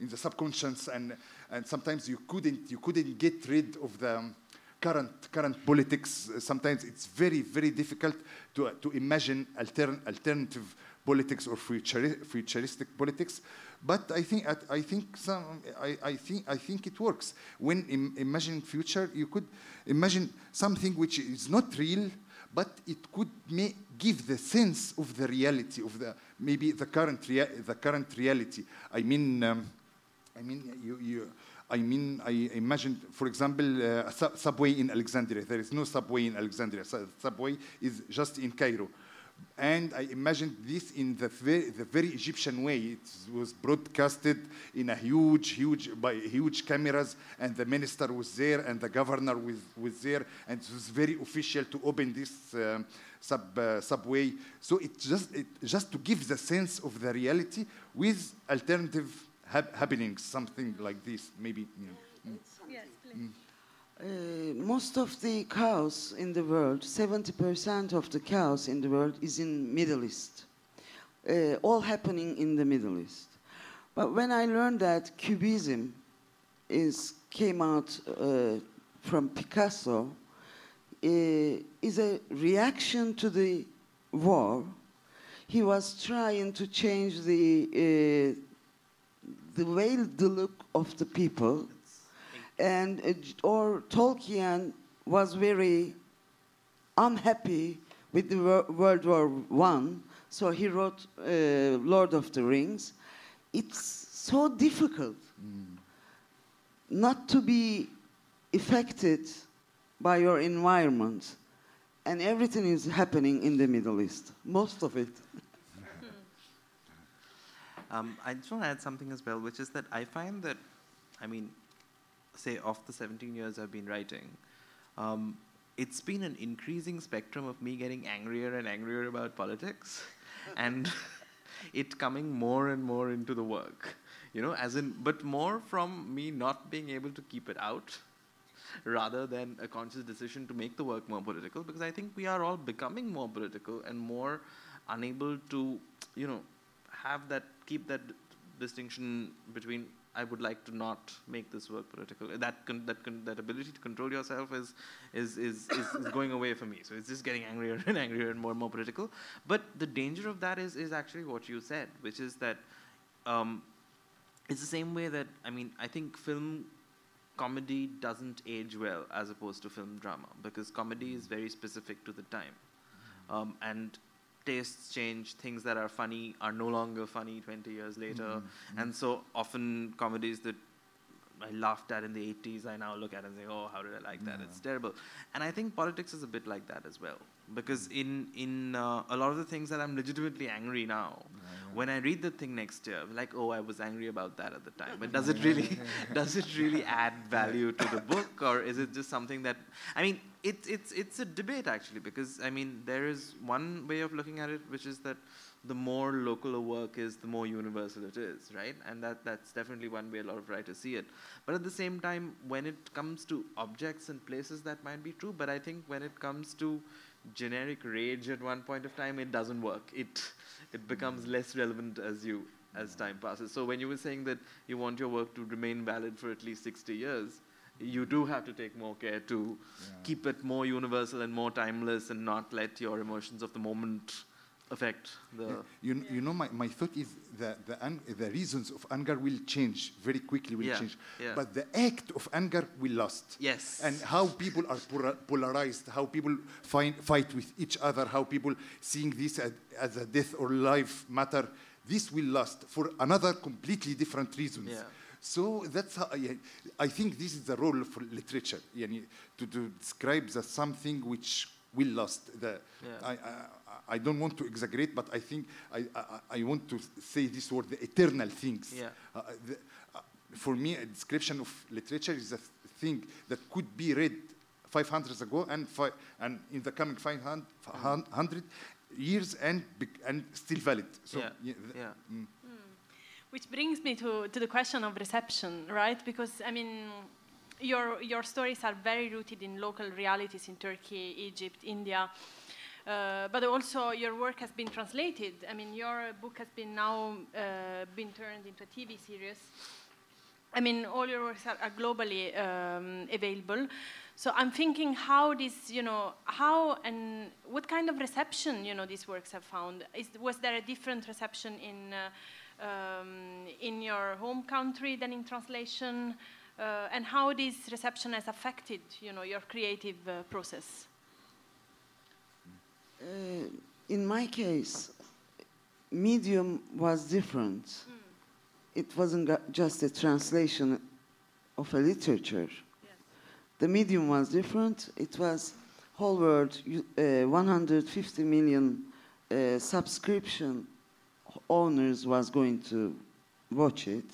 in the subconscious, and, and sometimes you couldn't, you couldn't get rid of the um, current, current politics. Sometimes it's very, very difficult to, to imagine altern, alternative politics or futuri- futuristic politics. But I think, I think, some, I, I, think, I think it works. When Im- imagining future, you could imagine something which is not real, but it could may give the sense of the reality of the maybe the current rea- the current reality. I mean, um, I mean you, you I mean I imagined, for example, uh, a su- subway in Alexandria. There is no subway in Alexandria. So subway is just in Cairo. And I imagined this in the very, the very Egyptian way. It was broadcasted in a huge, huge, by huge cameras, and the minister was there, and the governor was, was there, and it was very official to open this um, sub, uh, subway. So it just, it, just to give the sense of the reality with alternative hap- happenings, something like this, maybe. You know. Yes, please. Uh, most of the chaos in the world, 70% of the chaos in the world is in Middle East. Uh, all happening in the Middle East. But when I learned that Cubism is came out uh, from Picasso, uh, is a reaction to the war. He was trying to change the uh, the way the look of the people and uh, or Tolkien was very unhappy with the Wor- World War One, so he wrote uh, Lord of the Rings. It's so difficult not to be affected by your environment, and everything is happening in the Middle East. Most of it. Um, I just want to add something as well, which is that I find that, I mean, say, of the 17 years I've been writing, um, it's been an increasing spectrum of me getting angrier and angrier about politics and it coming more and more into the work. You know, as in, but more from me not being able to keep it out rather than a conscious decision to make the work more political because I think we are all becoming more political and more unable to, you know, have that, keep that distinction between I would like to not make this work political. That con- that con- that ability to control yourself is is, is is is going away for me. So it's just getting angrier and angrier and more and more political. But the danger of that is is actually what you said, which is that um, it's the same way that I mean I think film comedy doesn't age well as opposed to film drama because comedy is very specific to the time, um, and tastes change. Things that are funny are no longer funny 20 years later, mm-hmm. and so often comedies that I laughed at in the 80s, I now look at and say, "Oh, how did I like that? It's terrible." And I think politics is a bit like that as well, because in in uh, a lot of the things that I'm legitimately angry now, when I read the thing next year, I'm like, "Oh, I was angry about that at the time." But does it really does it really add value to the book, or is it just something that I mean, it's it's it's a debate actually, because I mean, there is one way of looking at it, which is that the more local a work is, the more universal it is, right? And that that's definitely one way a lot of writers see it. But at the same time, when it comes to objects and places, that might be true. But I think when it comes to generic rage at one point of time, it doesn't work. It it becomes less relevant as you as time passes. So when you were saying that you want your work to remain valid for at least 60 years, you do have to take more care to keep it more universal and more timeless and not let your emotions of the moment affect the You, you know, my, my thought is that the, the reasons of anger will change very quickly, will Yeah, change. yeah. But the act of anger will last. Yes. And how people are polarized, how people find, fight with each other, how people seeing this as, as a death or life matter, this will last for another completely different reasons. Yeah. So that's how I, I think this is the role for literature, yani, to, to describe the something which will last. The, Yeah. I, I, I don't want to exaggerate, but I think I, I, I want to say this word, the eternal things. Yeah. Uh, the, uh, for me, a description of literature is a th- thing that could be read 500 years ago and, fi- and in the coming 500 500 years and, bec- and still valid. So, Yeah, th- yeah. mm. Which brings me to, to the question of reception, right? Because, I mean, your, your stories are very rooted in local realities in Turkey, Egypt, India. Uh, but also your work has been translated. I mean, your book has been now uh, been turned into a TV series. I mean, all your works are, are globally um, available. So I'm thinking how this, you know, how and what kind of reception, you know, these works have found. Is, was there a different reception in uh, um, in your home country than in translation? Uh, and how this reception has affected, you know, your creative uh, process? Uh, in my case, medium was different. It wasn't just a translation of a literature. The medium was different. It was whole world, uh, 150 million uh, subscription owners was going to watch it.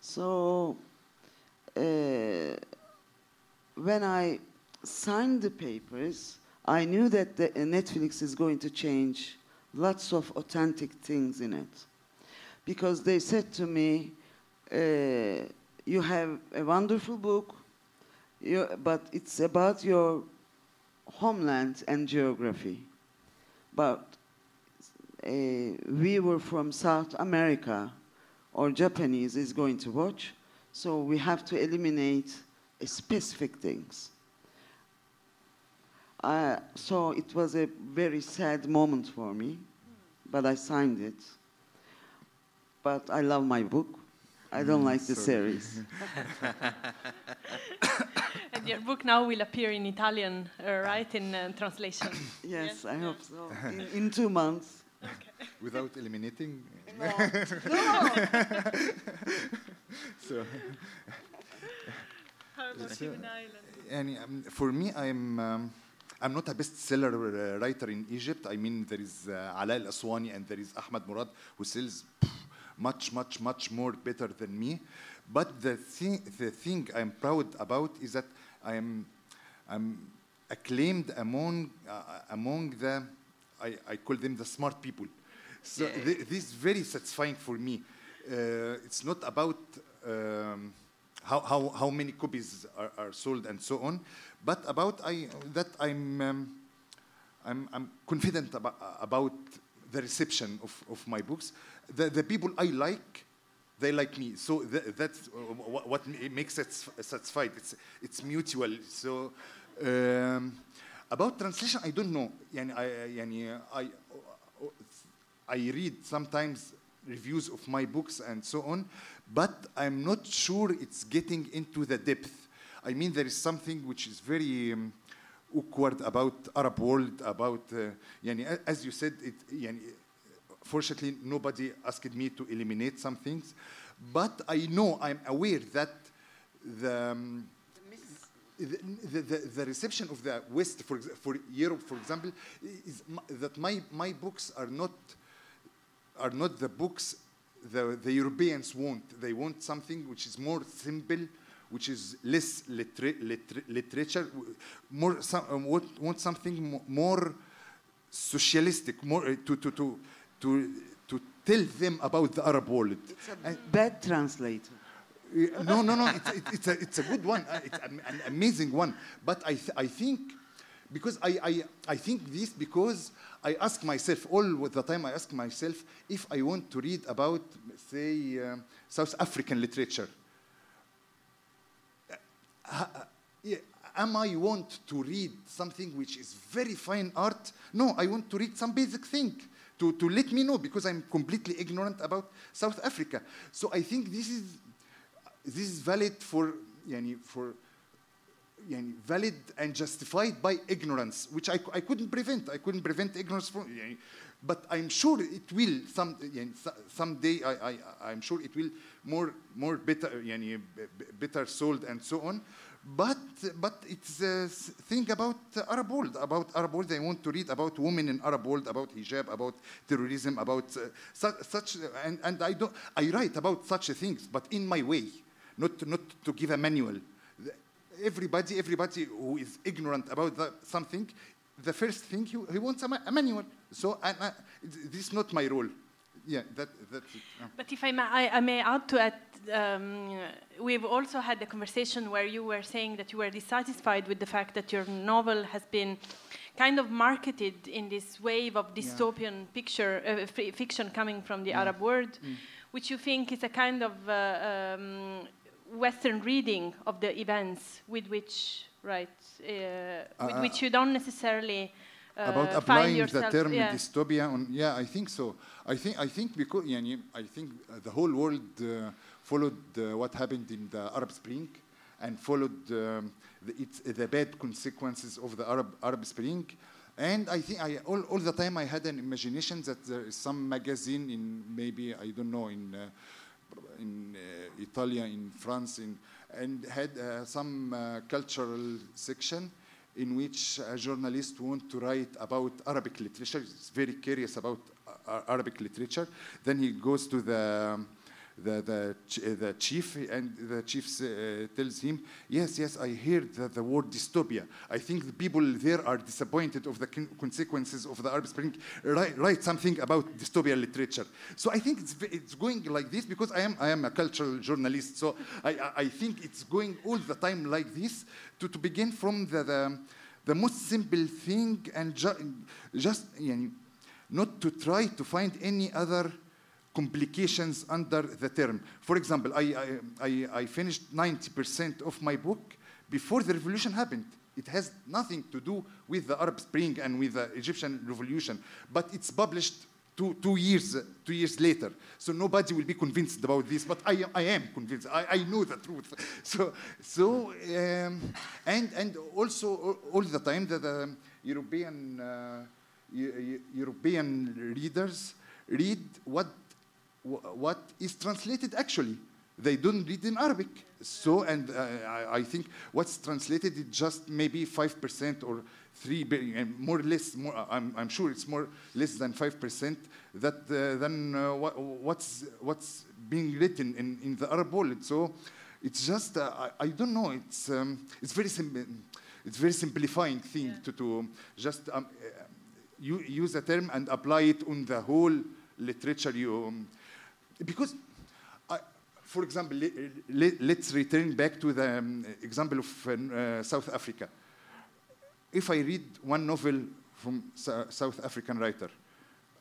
So uh, when I signed the papers, I knew that the, uh, Netflix is going to change lots of authentic things in it. Because they said to me, uh, You have a wonderful book, you, but it's about your homeland and geography. But uh, we were from South America, or Japanese is going to watch, so we have to eliminate specific things. Uh, so it was a very sad moment for me, but I signed it. But I love my book. I don't like the series. and your book now will appear in Italian, uh, right, in uh, translation. Yes, I hope so. In, in two months. Without eliminating. No. So, How about you in Ireland? and um, for me, I'm. Um, I'm not a bestseller uh, writer in Egypt. I mean, there is uh, Alaa Al Aswany and there is Ahmed Mourad who sells much, much, much more better than me. But the thing, the thing I'm proud about is that I am I'm acclaimed among uh, among the I, I call them the smart people. So Yeah. th- this is very satisfying for me. Uh, it's not about um, how, how, how many copies are, are sold and so on. But about I, that, I'm, um, I'm, I'm confident about, about the reception of, of my books. The, the people I like, they like me. So th that's what, what makes it satisfied. It's, it's mutual. So um, about translation, I don't know. I, I, I read sometimes reviews of my books and so on but I'm not sure it's getting into the depth. I mean, there is something which is very um, awkward about Arab world, about, uh, yani, as you said, it, yani, fortunately, nobody asked me to eliminate some things, but I know, I'm aware that the, um, the, the, the, the, reception of the West, for, for Europe, for example, is that my, my books are not, are not the books the, the Europeans want. They want something which is more simple, which is less litera- liter- literature, more some, uh, want, want something mo- more socialistic, more uh, to, to, to, to, to tell them about the Arab world. It's a And- bad translator. uh, no, no, no. It's, it, it's, a, it's a good one. Uh, It's an, an amazing one. But I, th- I think, because I, I, I think this because I ask myself, all the time I ask myself, if I want to read about, say, um, South African literature, uh, yeah, am I want to read something which is very fine art? No, I want to read some basic thing to, to let me know because I'm completely ignorant about South Africa. So I think this is this is valid for yani, for yani, valid and justified by ignorance, which I, I couldn't prevent. I couldn't prevent ignorance from. but I'm sure it will some so- someday. I, I I'm sure it will more more better better sold and so on. But but it's a thing about Arab world. About Arab world, they want to read about women in Arab world, about hijab, about terrorism, about uh, su- such. And, and I don't. I write about such things, but in my way, not not to give a manual. Everybody, everybody who is ignorant about the, something, the first thing he, he wants a, ma- a manual. So and, uh, this is not my role. Yeah, that that's it. Uh. But if I may, I, I may add to it, um, we've also had a conversation where you were saying that you were dissatisfied with the fact that your novel has been kind of marketed in this wave of dystopian picture, uh, f- fiction coming from the Arab world, which you think is a kind of uh, um, Western reading of the events with which, right, uh, with uh, uh which you don't necessarily. Uh, about applying yourself, the term yeah. dystopia on yeah i think so i think i think because i think uh, the whole world uh, followed what happened in the arab spring and followed um, the, the, bad consequences of the arab arab spring and I think I, all, all the time I had an imagination that there is some magazine in maybe, I don't know, in uh, in uh, Italy, in France, in, and had uh, some uh, cultural section in which a journalist want to write about Arabic literature. He's very curious about uh, Arabic literature. Then he goes to the um, the, the, eh, the chief, eh, and the chief eh, tells him, yes, yes, I heard that the word dystopia. I think the people there are disappointed of the consequences of the Arab Spring. Write, write something about dystopia literature. So I think it's, it's going like this because I am, I am a cultural journalist. So I, I think it's going all the time like this to, to begin from the, the, the most simple thing and ju just you know, not to try to find any other complications under the term. For example, I, I, I, finished 90% of my book before the revolution happened. It has nothing to do with the Arab Spring and with the Egyptian revolution, but it's published two, two, years, two years later. So nobody will be convinced about this, but I, I am convinced. I, I know the truth. So, so um, and, and also all- the time that the European, uh, Eu- Eu- European readers read what wh- what is translated actually. They don't read in Arabic. So, and uh, I, I think what's translated is just maybe 5% or 3 billion, more or less, more, I'm, I'm sure it's more less than 5% that uh, than uh, what, what's, what's being written in, in the Arab world. So it's just, uh, I, I don't know, it's, um, it's very simple. It's very simplifying thing to, to just um, uh, you use a term and apply it on the whole literature you um, because I, for example, let, us return back to the um, example of uh, South Africa. If I read one novel from South African writer,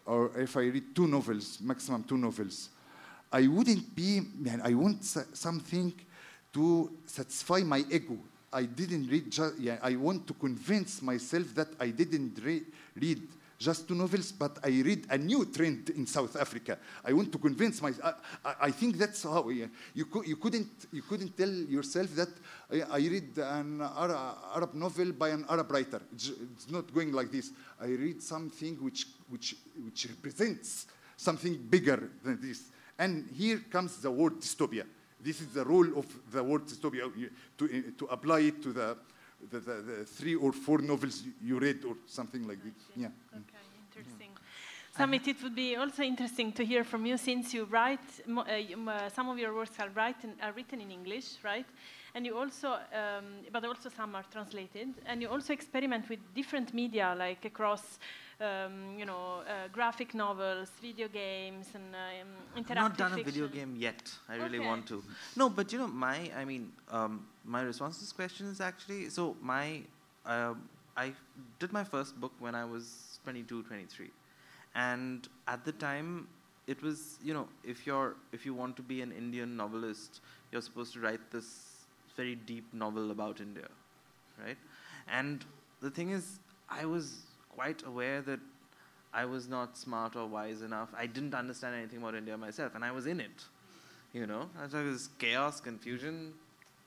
or if I read two novels, maximum two novels, I wouldn't be, man, I want something to satisfy my ego. I didn't read, yeah, I want to convince myself that I didn't re read just two novels, but I read a new trend in South Africa. I want to convince myself. I, I, think that's how yeah, you, co you, couldn't, you couldn't tell yourself that I, I read an Arab novel by an Arab writer. It's, it's not going like this. I read something which, which, which represents something bigger than this. And here comes the word dystopia. This is the role of the word dystopia to, to apply it to the the, the, the, three or four novels you read or something like that. Yeah. Okay, interesting. Samit, it would be also interesting to hear from you since you write, uh, uh, some of your works are, written, are written in English, right? And you also, um, but also some are translated, and you also experiment with different media, like across um, you know, uh, graphic novels, video games, and um, interactive. I've not done fiction. a video game yet. I really okay. want to. No, but you know, my, I mean, um, my response to this question is actually so my, uh, I did my first book when I was 22, 23, and at the time, it was you know, if you're if you want to be an Indian novelist, you're supposed to write this very deep novel about India, right? And the thing is, I was quite aware that I was not smart or wise enough. I didn't understand anything about India myself, and I was in it. You know, it was chaos, confusion.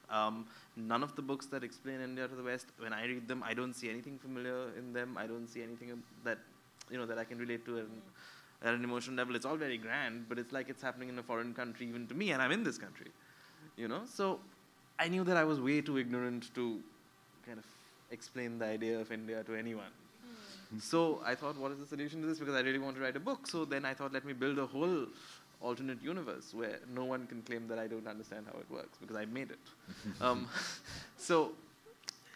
Um, none of the books that explain India to the West, when I read them, I don't see anything familiar in them. I don't see anything that, you know, that I can relate to at an emotional level. It's all very grand, but it's like it's happening in a foreign country, even to me, and I'm in this country. You know, so I knew that I was way too ignorant to kind of explain the idea of India to anyone so I thought, what is the solution to this? Because I really want to write a book. So then I thought, let me build a whole alternate universe where no one can claim that I don't understand how it works because I made it. um, so,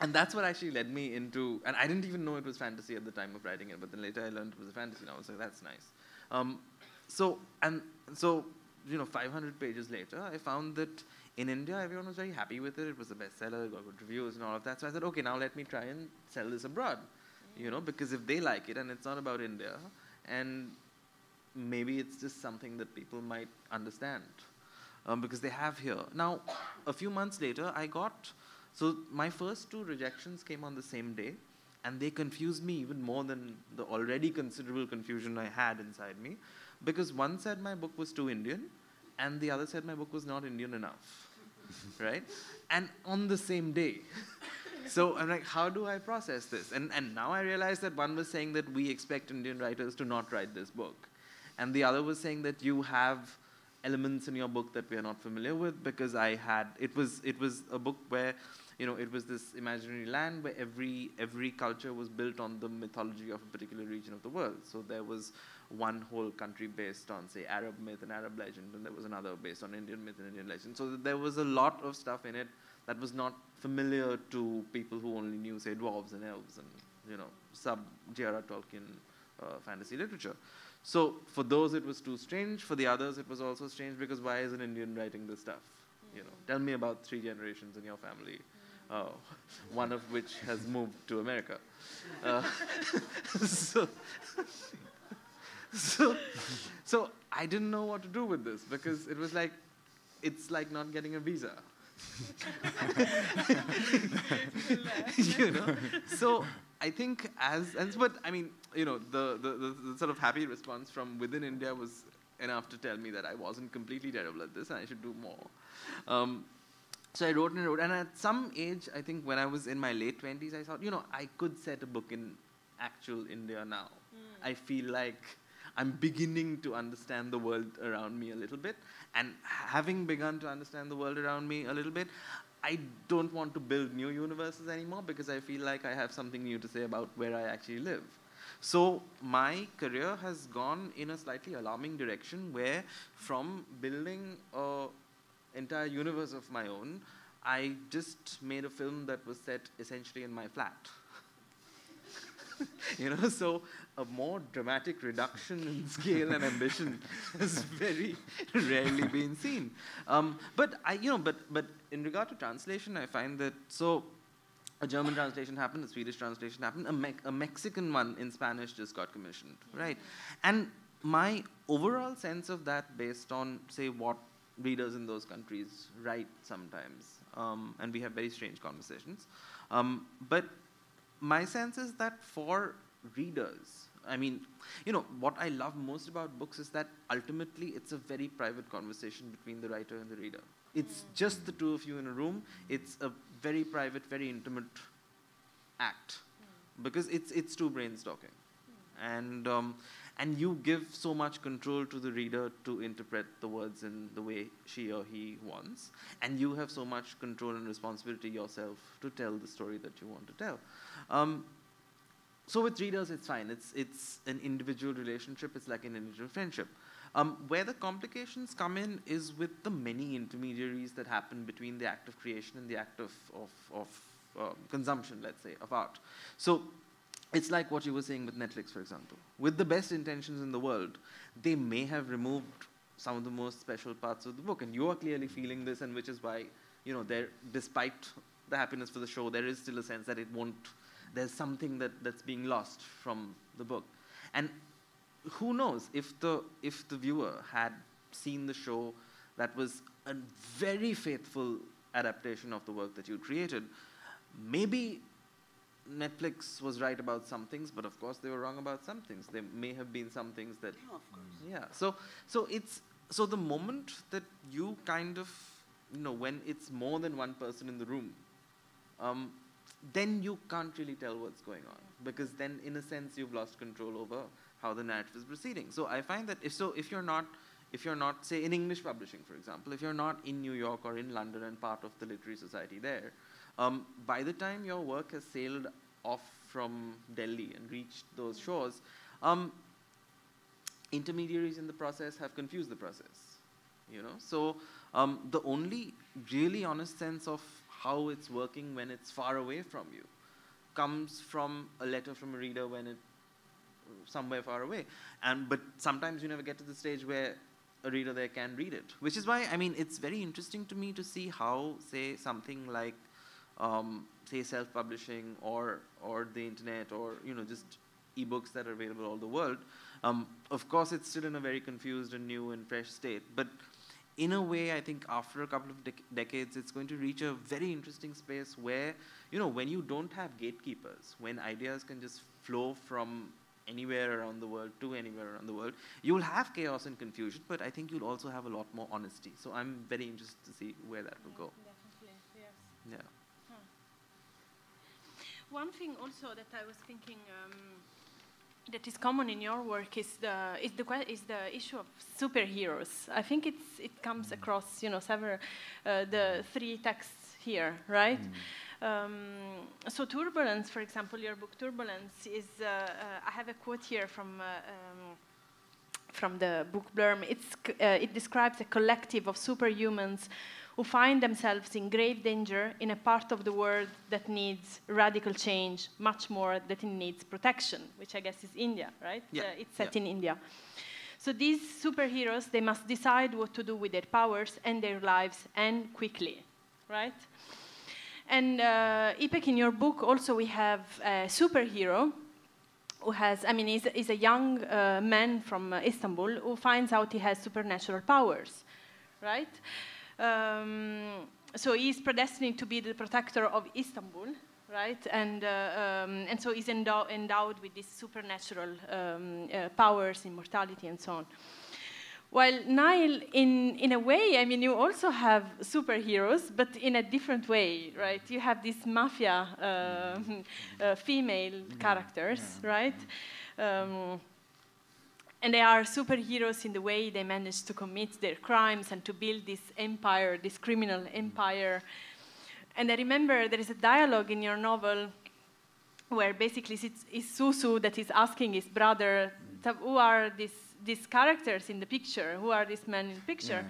and that's what actually led me into, and I didn't even know it was fantasy at the time of writing it, but then later I learned it was a fantasy novel, so that's nice. Um, so, and so, you know, 500 pages later, I found that in India, everyone was very happy with it. It was a bestseller, got good reviews and all of that. So I said, okay, now let me try and sell this abroad you know, because if they like it and it's not about India, and maybe it's just something that people might understand um, because they have here. Now, a few months later, I got so my first two rejections came on the same day, and they confused me even more than the already considerable confusion I had inside me, because one said my book was too Indian, and the other said my book was not Indian enough, right? And on the same day so I'm like, how do I process this? And, and now I realize that one was saying that we expect Indian writers to not write this book. And the other was saying that you have elements in your book that we are not familiar with because I had, it was, it was a book where, you know, it was this imaginary land where every, every culture was built on the mythology of a particular region of the world. So there was one whole country based on, say, Arab myth and Arab legend, and there was another based on Indian myth and Indian legend. So there was a lot of stuff in it that was not familiar to people who only knew, say, dwarves and elves and, you know, sub J.R.R. Tolkien uh, fantasy literature. So for those, it was too strange. For the others, it was also strange because why is an Indian writing this stuff? You know, tell me about three generations in your family, uh, one of which has moved to America. Uh, so, so, so I didn't know what to do with this because it was like, it's like not getting a visa. you know, so I think as and but I mean, you know, the, the, the, sort of happy response from within India was enough to tell me that I wasn't completely terrible at this and I should do more. Um, so I wrote and wrote, and at some age, I think when I was in my late twenties, I thought, you know, I could set a book in actual India now. Mm. I feel like I'm beginning to understand the world around me a little bit. And having begun to understand the world around me a little bit, I don't want to build new universes anymore because I feel like I have something new to say about where I actually live. So my career has gone in a slightly alarming direction where from building an entire universe of my own, I just made a film that was set essentially in my flat. you know, so a more dramatic reduction in scale and ambition has very rarely been seen. Um, but I, you know, but but in regard to translation, I find that so a German translation happened, a Swedish translation happened, a, Me- a Mexican one in Spanish just got commissioned, right? And my overall sense of that, based on say what readers in those countries write sometimes, um, and we have very strange conversations, um, but my sense is that for readers, I mean, you know, what I love most about books is that ultimately it's a very private conversation between the writer and the reader. It's hmm. just the two of you in a room. It's a very private, very intimate act. Hmm. Because it's it's two brains talking, hmm. and um, and you give so much control to the reader to interpret the words in the way she or he wants, and you have so much control and responsibility yourself to tell the story that you want to tell. Um, so with readers, it's fine. It's it's an individual relationship. It's like an individual friendship. Um, where the complications come in is with the many intermediaries that happen between the act of creation and the act of of, of uh, consumption, let's say, of art. So it's like what you were saying with Netflix, for example. With the best intentions in the world, they may have removed some of the most special parts of the book, and you are clearly feeling this, and which is why, you know, there, despite the happiness for the show, there is still a sense that it won't. There's something that, that's being lost from the book, and who knows if the if the viewer had seen the show that was a very faithful adaptation of the work that you created, maybe Netflix was right about some things, but of course they were wrong about some things. There may have been some things that Yeah, of course. yeah. So so it's so the moment that you kind of you know when it's more than one person in the room, um, then you can't really tell what's going on because then in a sense you've lost control over how the narrative is proceeding. So I find that if so if you're not if you're not say in English publishing for example, if you're not in New York or in London and part of the literary society there, um, by the time your work has sailed off from Delhi and reached those shores, um, intermediaries in the process have confused the process. You know, so um, the only really honest sense of how it's working when it's far away from you comes from a letter from a reader when it somewhere far away. And but sometimes you never get to the stage where a reader there can read it, which is why I mean it's very interesting to me to see how say something like um, say self-publishing or or the internet or you know just ebooks that are available all the world. Um, of course, it's still in a very confused and new and fresh state, but in a way, I think after a couple of dec- decades, it's going to reach a very interesting space where, you know, when you don't have gatekeepers, when ideas can just flow from anywhere around the world to anywhere around the world, you'll have chaos and confusion, but I think you'll also have a lot more honesty. So I'm very interested to see where that will go. Definitely, yes. Yeah. One thing also that I was thinking um, that is common in your work is the is the is the issue of superheroes. I think it's it comes across you know several uh, the three texts here, right? Um, so turbulence, for example, your book Turbulence is. Uh, uh, I have a quote here from. Uh, um, from the book Blurm, it's, uh, it describes a collective of superhumans who find themselves in grave danger in a part of the world that needs radical change much more than it needs protection, which I guess is India, right? Yeah, Uh, it's set yeah. in India. So these superheroes, they must decide what to do with their powers and their lives, and quickly, right? And uh, Ipek, in your book, also we have a superhero who has, I mean, he's, he's a young uh, man from uh, Istanbul who finds out he has supernatural powers, right? Um, so he's predestined to be the protector of Istanbul, right? And, uh, um, and so he's endow- endowed with these supernatural um, uh, powers, immortality, and so on. While Nael, in, in a way, I mean, you also have superheroes, but in a different way, right? You have these mafia uh, uh, female characters, right? And they are superheroes in the way they manage to commit their crimes and to build this empire, this criminal empire. And I remember there is a dialogue in your novel where basically it's, it's Susu that is asking his brother, who are these, these characters in the picture? Who are these men in the picture?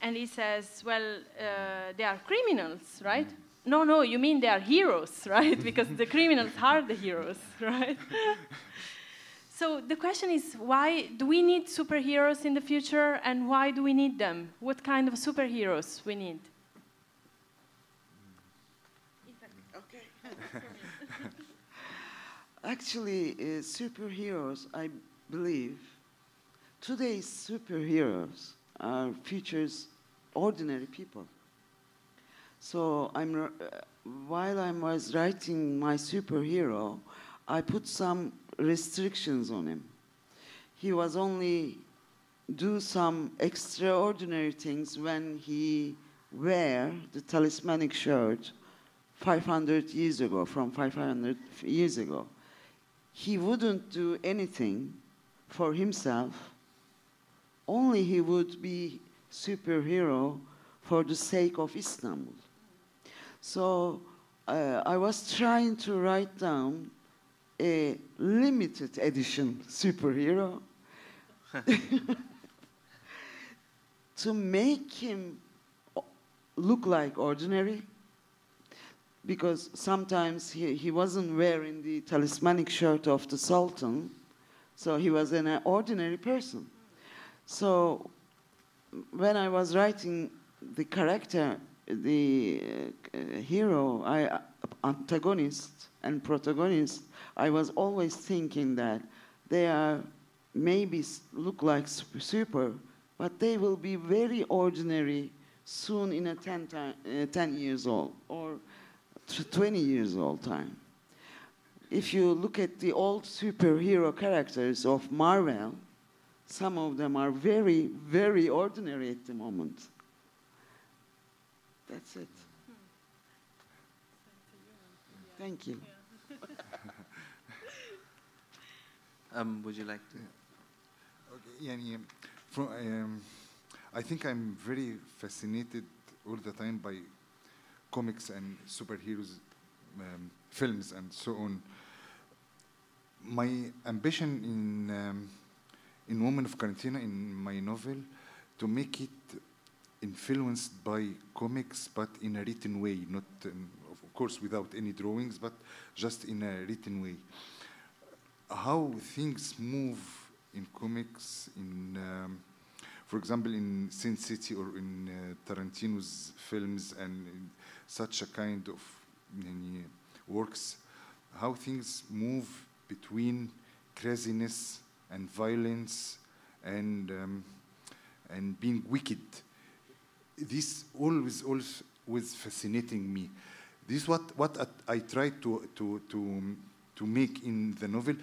And he says, well, uh, they are criminals, right? no, no, you mean they are heroes, right? because the criminals are the heroes, right? so the question is why do we need superheroes in the future and why do we need them? What kind of superheroes we need? Okay. Actually, uh, superheroes, I believe, today's superheroes are future's ordinary people. So I'm, uh, while I was writing my superhero, I put some restrictions on him. He was only do some extraordinary things when he wear the talismanic shirt 500 years ago, from 500 years ago. He wouldn't do anything for himself. Only he would be superhero for the sake of Istanbul. So uh, I was trying to write down a limited edition superhero to make him look like ordinary because sometimes he, he wasn't wearing the talismanic shirt of the sultan so he was an ordinary person. So when i was writing the character the uh, uh, hero I, uh, antagonist and protagonist i was always thinking that they are maybe look like super, super but they will be very ordinary soon in a 10, time, uh, 10 years old or tw- 20 years old time. If you look at the old superhero characters of Marvel, some of them are very, very ordinary at the moment. That's it. Thank you. Um, would you like to? Yeah. Okay, yeah, yeah. From, um, I think I'm very fascinated all the time by comics and superheroes um, films and so on. My ambition in um, in Woman of Quarantine in my novel to make it influenced by comics, but in a written way, not um, of course without any drawings, but just in a written way how things move in comics in um, for example in sin city or in uh, tarantino's films and such a kind of many works how things move between craziness and violence and um, and being wicked. This always always fascinating me. This what what I, I try to to to um, to make in the novel.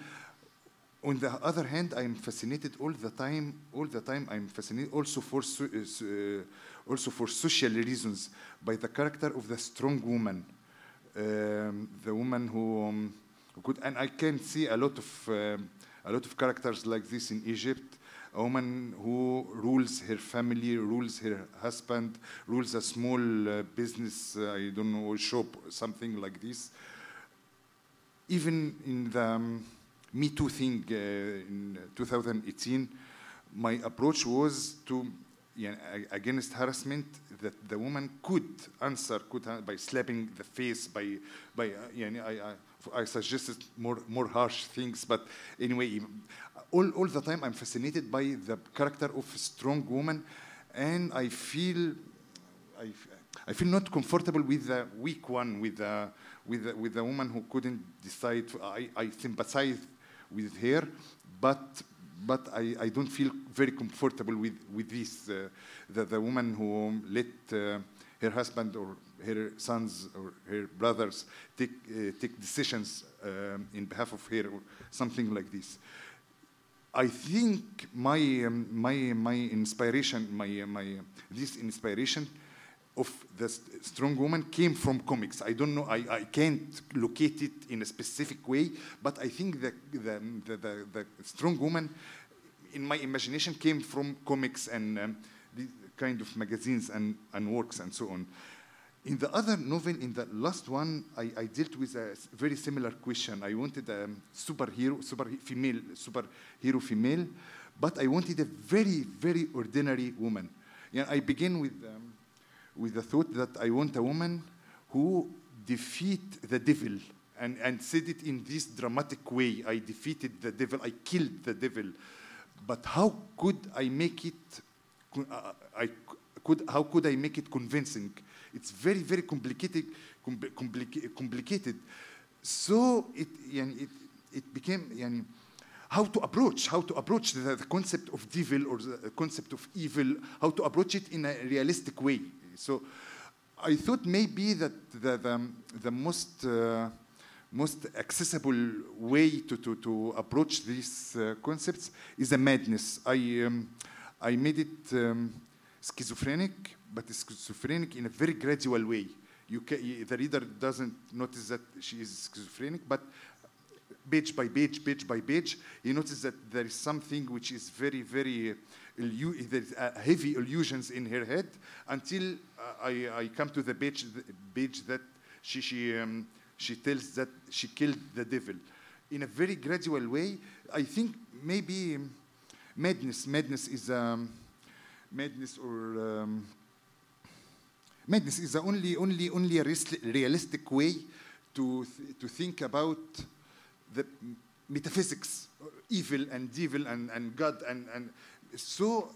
On the other hand i'm fascinated all the time all the time i'm fascinated also for uh, uh, also for social reasons by the character of the strong woman. Um, the woman who, um, who could and i can see a lot of um, a lot of characters like this in egypt. A woman who rules her family, rules her husband, rules a small uh, business, uh, I don't know, shop, something like this. Even in the um, Me Too thing uh, in 2018, my approach was to, yeah, a- against harassment, that the woman could answer could, uh, by slapping the face, by, by uh, yeah, I, I, I suggested more, more harsh things, but anyway, all, all the time I'm fascinated by the character of a strong woman, and I feel I feel not comfortable with the weak one, with the, with the, with the woman who couldn't decide. I, I sympathize with her, but but I, I don't feel very comfortable with with this. Uh, the the woman who let uh, her husband or her sons or her brothers take uh, take decisions um, in behalf of her or something like this. I think my um, my my inspiration, my my this inspiration of the strong woman came from comics. I don't know. I, I can't locate it in a specific way, but I think the the the, the, the strong woman, in my imagination, came from comics and um, kind of magazines and and works and so on. In the other novel, in the last one, I, I dealt with a very similar question. I wanted a superhero, super female, superhero female, but I wanted a very, very ordinary woman. Yeah, I begin with um, with the thought that I want a woman who defeat the devil and, and said it in this dramatic way. I defeated the devil, I killed the devil. But how could I make it, co- uh, I could, how could I make it convincing? It's very, very complicated, compli- complica- complicated. So it, يعني, it, it became, يعني, how to approach, how to approach the, the concept of devil or the concept of evil, how to approach it in a realistic way. So I thought maybe that the, the, the most, uh, most accessible way to, to, to approach these uh, concepts is a madness. I, um, I made it um, schizophrenic, but schizophrenic in a very gradual way. You ca- the reader doesn't notice that she is schizophrenic, but page by page, page by page, you notice that there is something which is very, very, illu- there is uh, heavy illusions in her head until uh, I, I come to the page, that she, she, um, she tells that she killed the devil. In a very gradual way, I think maybe um, madness, madness is um, madness or um, madness is the only, only, only realistic way to, th- to think about the metaphysics, evil and devil and, and God. And, and so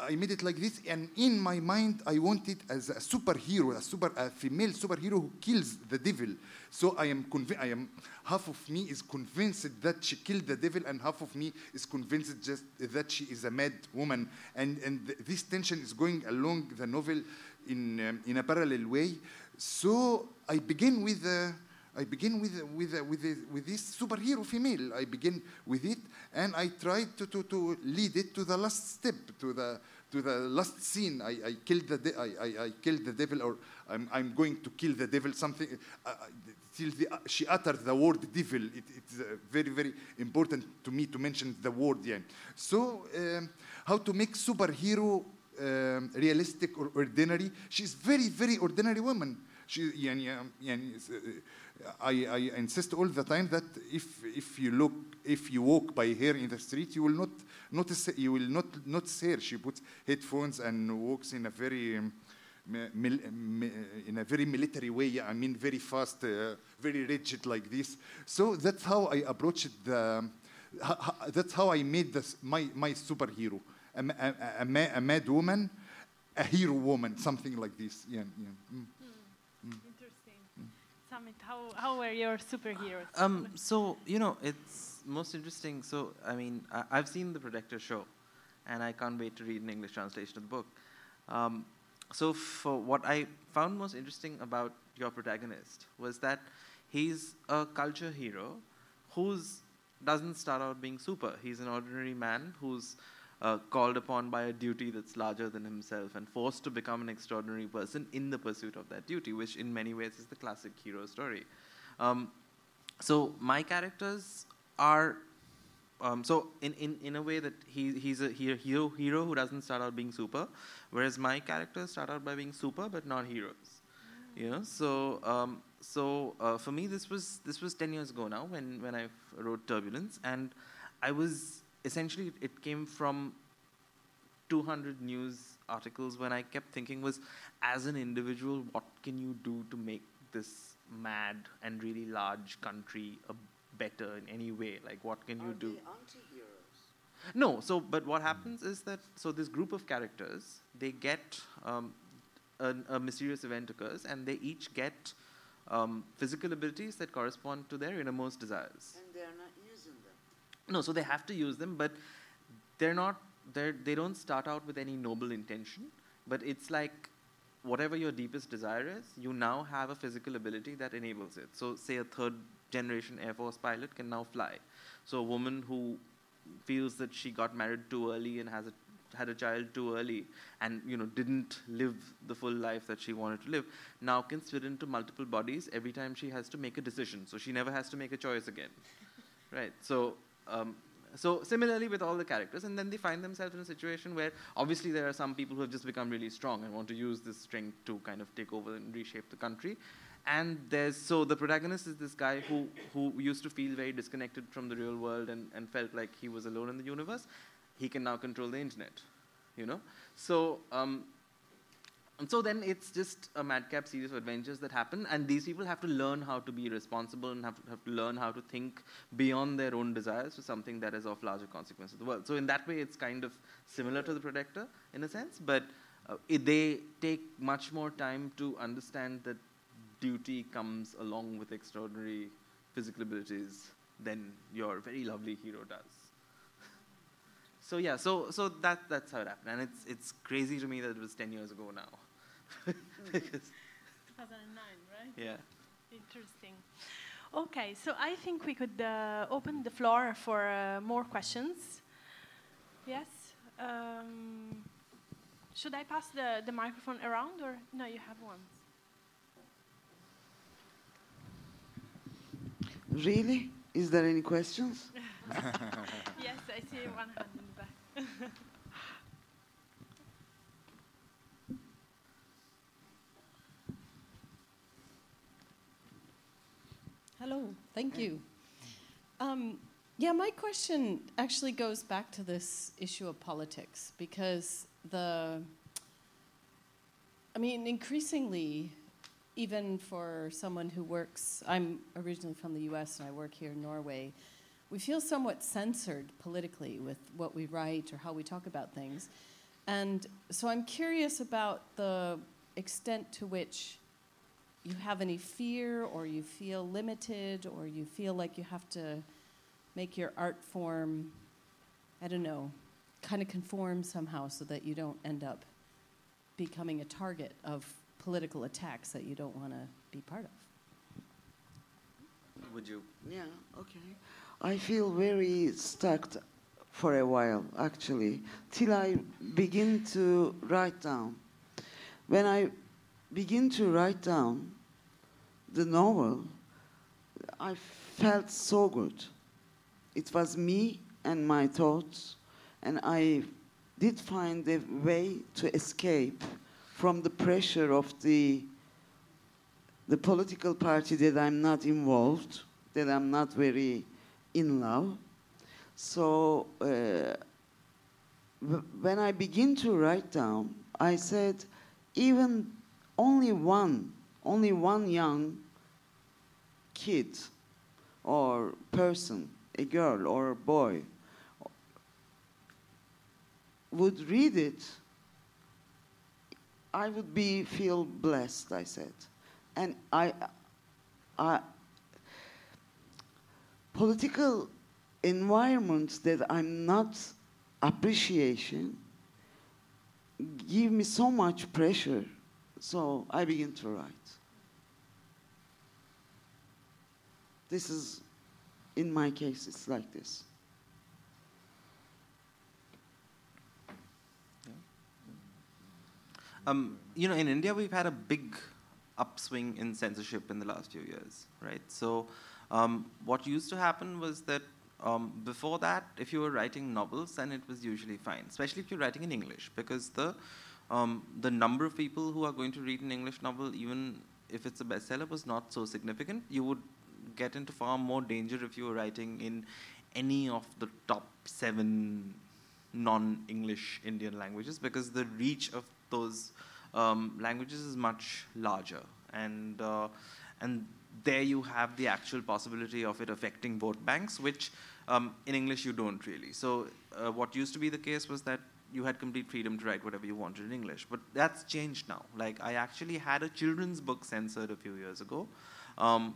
I made it like this. And in my mind, I want it as a superhero, a, super, a female superhero who kills the devil. So I am convinced, I am, half of me is convinced that she killed the devil, and half of me is convinced just that she is a mad woman. And, and th- this tension is going along the novel in, um, in a parallel way. So I begin with. Uh, I begin with, with, with, with this superhero female. I begin with it and I try to, to, to lead it to the last step, to the, to the last scene. I, I, killed, the de- I, I, I killed the devil or I'm, I'm going to kill the devil, something. Uh, uh till the, uh, she uttered the word devil. It, it's uh, very, very important to me to mention the word. Yeah. So, um, how to make superhero um, realistic or ordinary? She's very, very ordinary woman. She, yeah, yeah, yeah, uh, I, I insist all the time that if, if you look, if you walk by her in the street, you will not notice, you will not notice her. She puts headphones and walks in a very, um, mil, in a very military way. I mean, very fast, uh, very rigid like this. So that's how I approached the. That's how I made this, my my superhero, a, a, a, a mad woman, a hero woman, something like this. Yeah, yeah. Mm. How, how were your superheroes? Um, so you know, it's most interesting. So I mean, I, I've seen the Protector show, and I can't wait to read an English translation of the book. Um, so for what I found most interesting about your protagonist was that he's a culture hero who's doesn't start out being super. He's an ordinary man who's uh, called upon by a duty that's larger than himself and forced to become an extraordinary person in the pursuit of that duty, which in many ways is the classic hero story. Um, so my characters are um, so in, in, in a way that he, he's a hero hero who doesn't start out being super, whereas my characters start out by being super but not heroes. You know, so um, so uh, for me this was this was ten years ago now when when I wrote Turbulence, and I was essentially it came from 200 news articles when I kept thinking was as an individual what can you do to make this mad and really large country a better in any way? Like what can you do? no so but what happens is that so this group of characters they get um, a, a mysterious event occurs and they each get um, physical abilities that correspond to their innermost desires. And they are not using them. No, so they have to use them, but they're not. They're, they don't start out with any noble intention. But it's like whatever your deepest desire is, you now have a physical ability that enables it. So, say a third generation Air Force pilot can now fly. So, a woman who feels that she got married too early and has a had a child too early and you know didn't live the full life that she wanted to live now can split into multiple bodies every time she has to make a decision so she never has to make a choice again Right. So, um, so similarly with all the characters, and then they find themselves in a situation where obviously there are some people who have just become really strong and want to use this strength to kind of take over and reshape the country. And there's so the protagonist is this guy who who used to feel very disconnected from the real world and, and felt like he was alone in the universe. He can now control the internet, you know. So um, and so then it's just a madcap series of adventures that happen, and these people have to learn how to be responsible and have to, have to learn how to think beyond their own desires to something that is of larger consequence to the world. So in that way, it's kind of similar to the Protector in a sense, but uh, it, they take much more time to understand that duty comes along with extraordinary physical abilities than your very lovely hero does. so yeah, so so that that's how it happened, and it's it's crazy to me that it was ten years ago now. Because- 2009, right? yeah. Interesting. Okay, so I think we could uh, open the floor for uh, more questions. Yes? Um, should I pass the, the microphone around or no, you have one? Really? Is there any questions? yes, I see one hand in the back. Hello, thank you. Um, yeah, my question actually goes back to this issue of politics because the, I mean, increasingly, even for someone who works, I'm originally from the US and I work here in Norway, we feel somewhat censored politically with what we write or how we talk about things. And so I'm curious about the extent to which you have any fear or you feel limited or you feel like you have to make your art form, I don't know, kind of conform somehow so that you don't end up becoming a target of political attacks that you don't want to be part of. Would you? Yeah, okay. I feel very stuck for a while, actually, till I begin to write down. When I begin to write down the novel, I felt so good. It was me and my thoughts, and I did find a way to escape from the pressure of the the political party that I'm not involved, that I'm not very in love. So uh, when I begin to write down, I said, even only one, only one young kid or person, a girl or a boy, would read it, I would be feel blessed. I said, and I, I political environments that I'm not appreciation give me so much pressure. So I begin to write. This is, in my case, it's like this. Um, you know, in India, we've had a big upswing in censorship in the last few years, right? So, um, what used to happen was that um, before that, if you were writing novels, then it was usually fine, especially if you're writing in English, because the um, the number of people who are going to read an English novel, even if it's a bestseller, was not so significant. You would get into far more danger if you were writing in any of the top seven non-English Indian languages because the reach of those um, languages is much larger, and uh, and there you have the actual possibility of it affecting vote banks, which um, in English you don't really. So uh, what used to be the case was that you had complete freedom to write whatever you wanted in English, but that's changed now. Like I actually had a children's book censored a few years ago, um,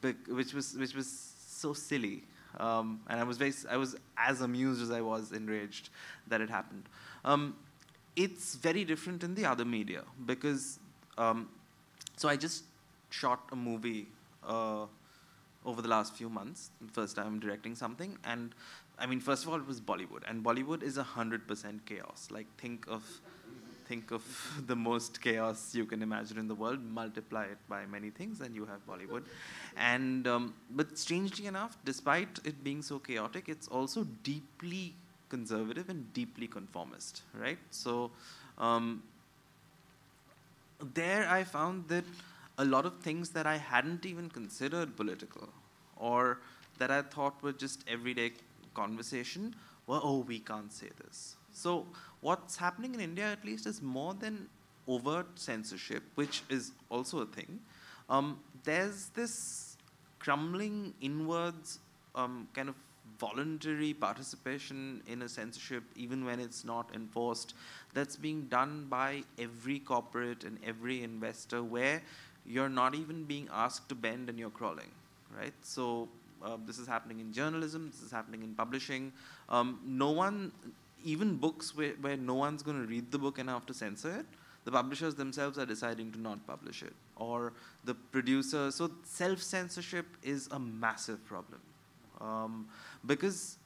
which was which was so silly. Um, and I was very, I was as amused as I was enraged that it happened. Um, it's very different in the other media because, um, so I just shot a movie uh, over the last few months. First time I'm directing something, and I mean, first of all, it was Bollywood, and Bollywood is hundred percent chaos. Like think of think of the most chaos you can imagine in the world, multiply it by many things, and you have Bollywood. And um, but strangely enough, despite it being so chaotic, it's also deeply conservative and deeply conformist, right? So um, there, I found that a lot of things that I hadn't even considered political, or that I thought were just everyday conversation, were oh, we can't say this. So what's happening in India, at least, is more than overt censorship, which is also a thing, um, there's this crumbling inwards um, kind of voluntary participation in a censorship, even when it's not enforced, that's being done by every corporate and every investor, where you're not even being asked to bend and you're crawling, right? So uh, this is happening in journalism, this is happening in publishing. Um, no one, even books where, where no one's going to read the book enough to censor it, the publishers themselves are deciding to not publish it. Or the producer, so self censorship is a massive problem. Um, because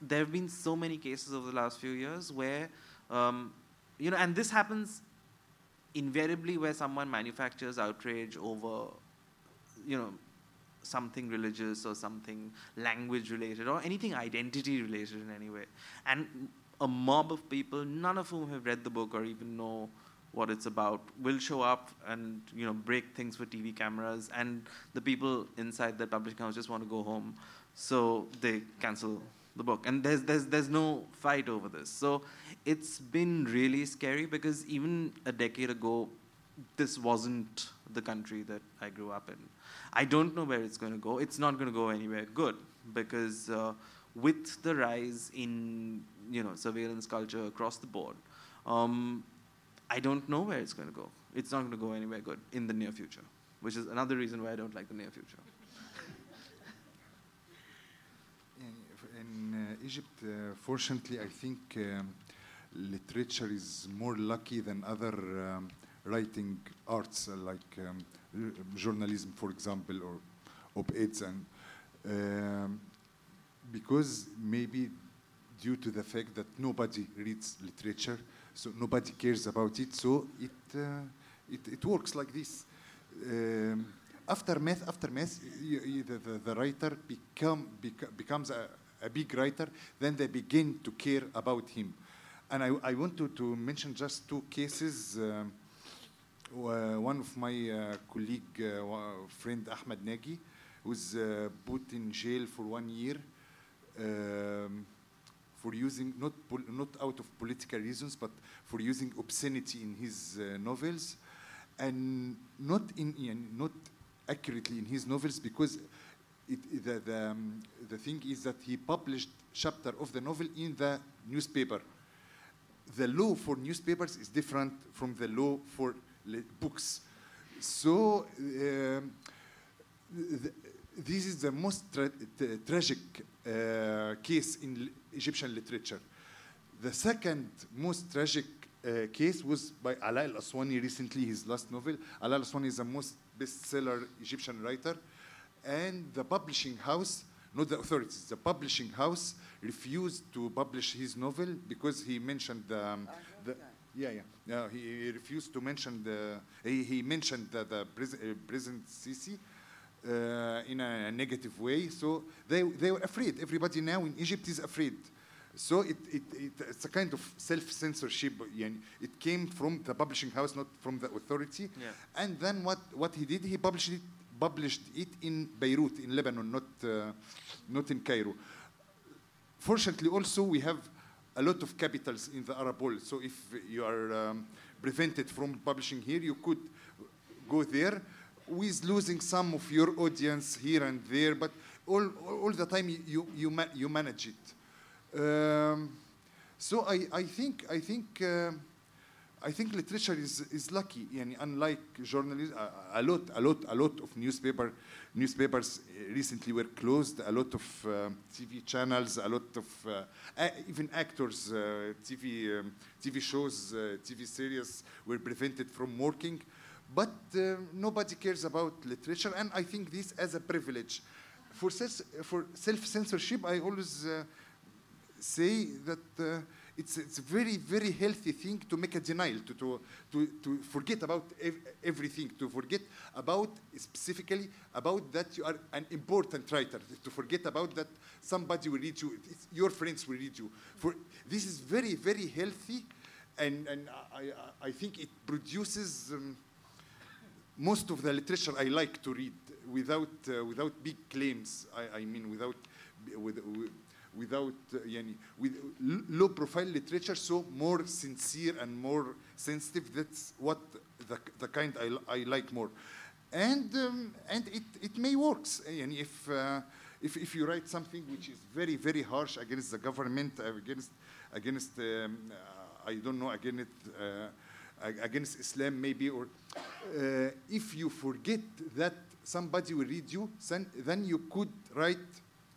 there have been so many cases over the last few years where, um, you know, and this happens invariably where someone manufactures outrage over, you know, something religious or something language related or anything identity related in any way. And a mob of people, none of whom have read the book or even know what it's about, will show up and you know break things for TV cameras, and the people inside the publishing house just want to go home, so they cancel the book. And there's there's there's no fight over this. So it's been really scary because even a decade ago, this wasn't the country that I grew up in. I don't know where it's going to go. It's not going to go anywhere good because uh, with the rise in you know surveillance culture across the board, um, I don't know where it's going to go. It's not going to go anywhere good in the near future, which is another reason why I don't like the near future. In uh, Egypt, uh, fortunately, I think um, literature is more lucky than other um, writing arts uh, like um, journalism, for example, or op-eds, and um, because maybe due to the fact that nobody reads literature, so nobody cares about it, so it uh, it, it works like this. Um, aftermath, you, you, the, the, the, writer become, beca becomes a, a big writer, then they begin to care about him. And I, I want to, to mention just two cases. Um, uh, one of my uh, colleague, uh, friend Ahmed Nagy, was uh, put in jail for one year um, for using, not, not out of political reasons, but for using obscenity in his novels. And not, in, in, not accurately in his novels because it, the, the, um, the thing is that he published chapter of the novel in the newspaper. The law for newspapers is different from the law for books. So um, the, this is the most tra tragic uh, case in Egyptian literature. The second most tragic uh, case was by Alaa Al Aswany recently, his last novel. Alaa Al Aswany is the most bestseller Egyptian writer. And the publishing house, not the authorities, the publishing house refused to publish his novel because he mentioned um, the, yeah, yeah, yeah. He, he, refused to mention the. He, he mentioned the, the pres uh, Sisi uh, in a, a, negative way. So they they were afraid. Everybody now in Egypt is afraid. So it, it, it it's a kind of self censorship. It came from the publishing house, not from the authority. Yeah. And then what what he did? He published it published it in Beirut, in Lebanon, not uh, not in Cairo. Fortunately, also we have a lot of capitals in the Arab world. So if you are um, prevented from publishing here, you could go there with losing some of your audience here and there, but all, all the time you, you, ma you manage it. Um, so I, I think, I think, uh, I think literature is, is lucky, yani unlike journalism, a, lot, a lot, a lot of newspaper, newspapers recently were closed, a lot of uh, TV channels, a lot of, uh, even actors, uh, TV, um, TV shows, uh, TV series were prevented from working. But uh, nobody cares about literature, and I think this as a privilege. For, for self-censorship, I always say that it's, it's a very, very healthy thing to make a denial, to, to, to, to forget about ev everything, to forget about specifically about that you are an important writer, to forget about that somebody will read you, your friends will read you. For, this is very, very healthy, and, and I, I think it produces um, most of the literature I like to read without, uh, without big claims, I, I mean, without, with, with without uh, يعني, with l- low profile literature so more sincere and more sensitive that's what the, the kind I, li- I like more and um, and it, it may works يعني if, uh, if if you write something which is very very harsh against the government uh, against against um, uh, I don't know against uh, ag- against Islam maybe or uh, if you forget that somebody will read you then, then you could write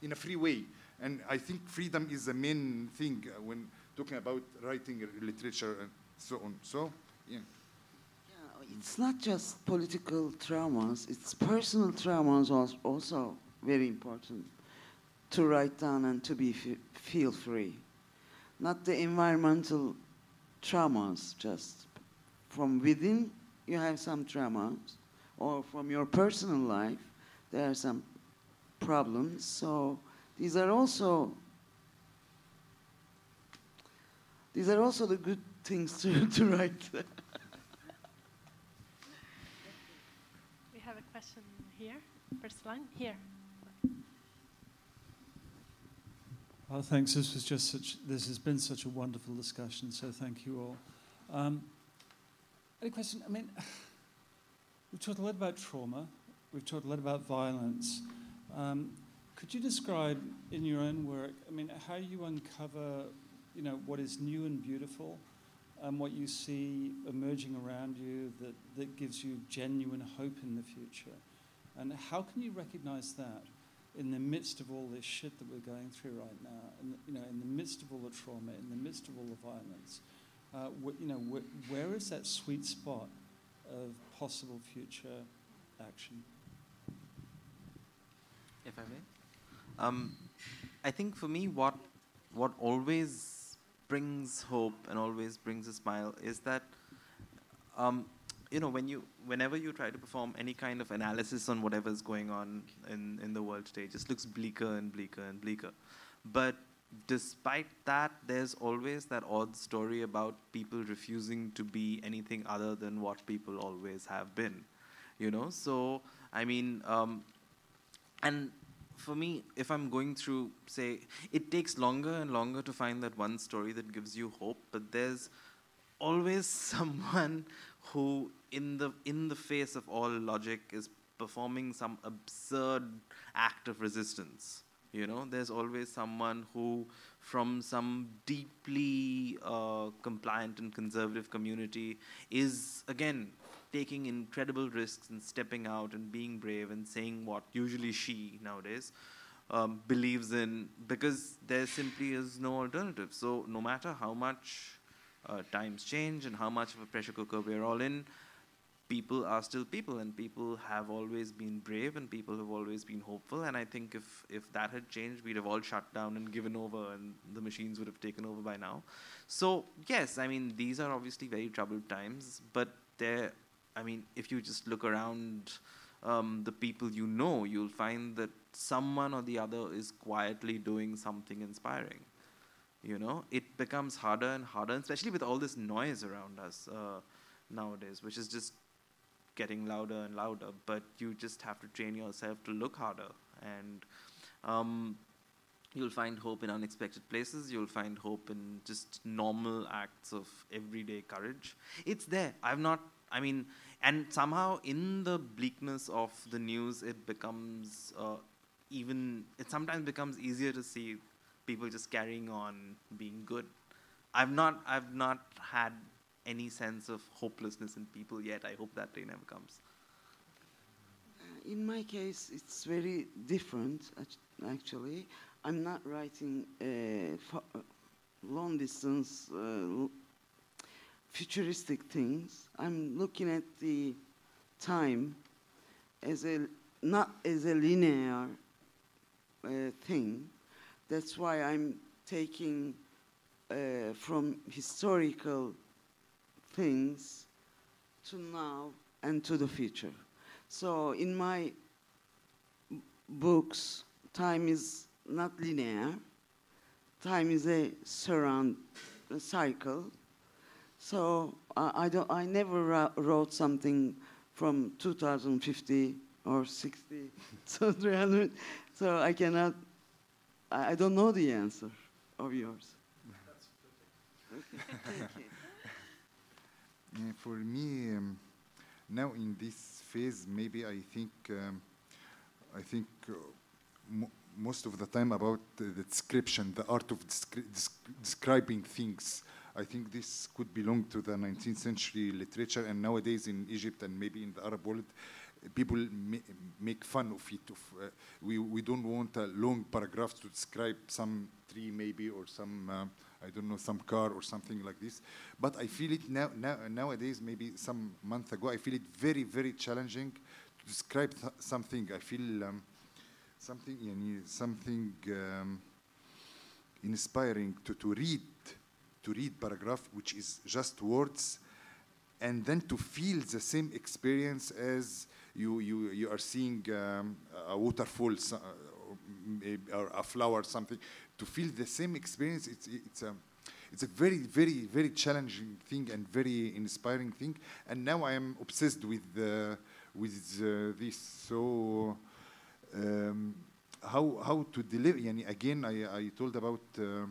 in a free way and I think freedom is the main thing uh, when talking about writing literature and so on so yeah It's not just political traumas, it's personal traumas als- also very important to write down and to be feel free. Not the environmental traumas, just from within you have some traumas, or from your personal life there are some problems. So these are also these are also the good things to, to write. We have a question here, first line, here. Well, thanks. This was just such. This has been such a wonderful discussion. So thank you all. Um, any question? I mean, we've talked a lot about trauma. We've talked a lot about violence. Um, could you describe in your own work? I mean, how you uncover, you know, what is new and beautiful, and what you see emerging around you that that gives you genuine hope in the future, and how can you recognize that? in the midst of all this shit that we're going through right now, and you know, in the midst of all the trauma, in the midst of all the violence, uh, wh- you know, wh- where is that sweet spot of possible future action? if I may. Um, I think for me, what what always brings hope and always brings a smile is that, um, you know, when you whenever you try to perform any kind of analysis on whatever's going on in in the world today, it just looks bleaker and bleaker and bleaker. But despite that, there's always that odd story about people refusing to be anything other than what people always have been. You know, so I mean. Um, and for me if i'm going through say it takes longer and longer to find that one story that gives you hope but there's always someone who in the in the face of all logic is performing some absurd act of resistance you know? There's always someone who from some deeply uh, compliant and conservative community is again taking incredible risks and stepping out and being brave and saying what usually she nowadays um, believes in because there simply is no alternative. So no matter how much uh, times change and how much of a pressure cooker we're all in, people are still people and people have always been brave and people have always been hopeful and i think if if that had changed we'd have all shut down and given over and the machines would have taken over by now so yes i mean these are obviously very troubled times but there i mean if you just look around um, the people you know you'll find that someone or the other is quietly doing something inspiring you know? It becomes harder and harder especially with all this noise around us uh, nowadays which is just getting louder and louder but you just have to train yourself to look harder and um, you'll find hope in unexpected places you'll find hope in just normal acts of everyday courage. It's there. I've not i mean and somehow in the bleakness of the news it becomes uh, even it sometimes becomes easier to see people just carrying on being good. I've not i've not had any sense of hopelessness in people yet. I hope that day never comes. In my case, it's very different, actually. I'm not writing uh, uh, long distance, uh, futuristic things. I'm looking at the time as a not as a linear uh, thing. That's why I'm taking uh, from historical things to now and to the future. So in my books, time is not linear. Time is a surround a cycle. So I, I don't. I never wrote something from 2050 or 60, so 300. So I cannot I, I don't know the answer of yours. Thank you. Yeah, for me, um, now in this phase, maybe I think um, I think uh, mo- most of the time about the description, the art of descri- desc- describing things. I think this could belong to the 19th century literature, and nowadays in Egypt and maybe in the Arab world, people ma make fun of it. Of, uh, we, we don't want a long paragraph to describe some tree, maybe, or some, uh, I don't know, some car or something like this. But I feel it now, now nowadays, maybe some month ago, I feel it very, very challenging to describe something. I feel um, something, something um, inspiring to, to read to read paragraph which is just words, and then to feel the same experience as you you, you are seeing um, a waterfall or, maybe- or a flower, something. To feel the same experience, it's it's a it's a very very very challenging thing and very inspiring thing. And now I am obsessed with uh, with uh, this. So um, how how to deliver? Yani again, I I told about uh,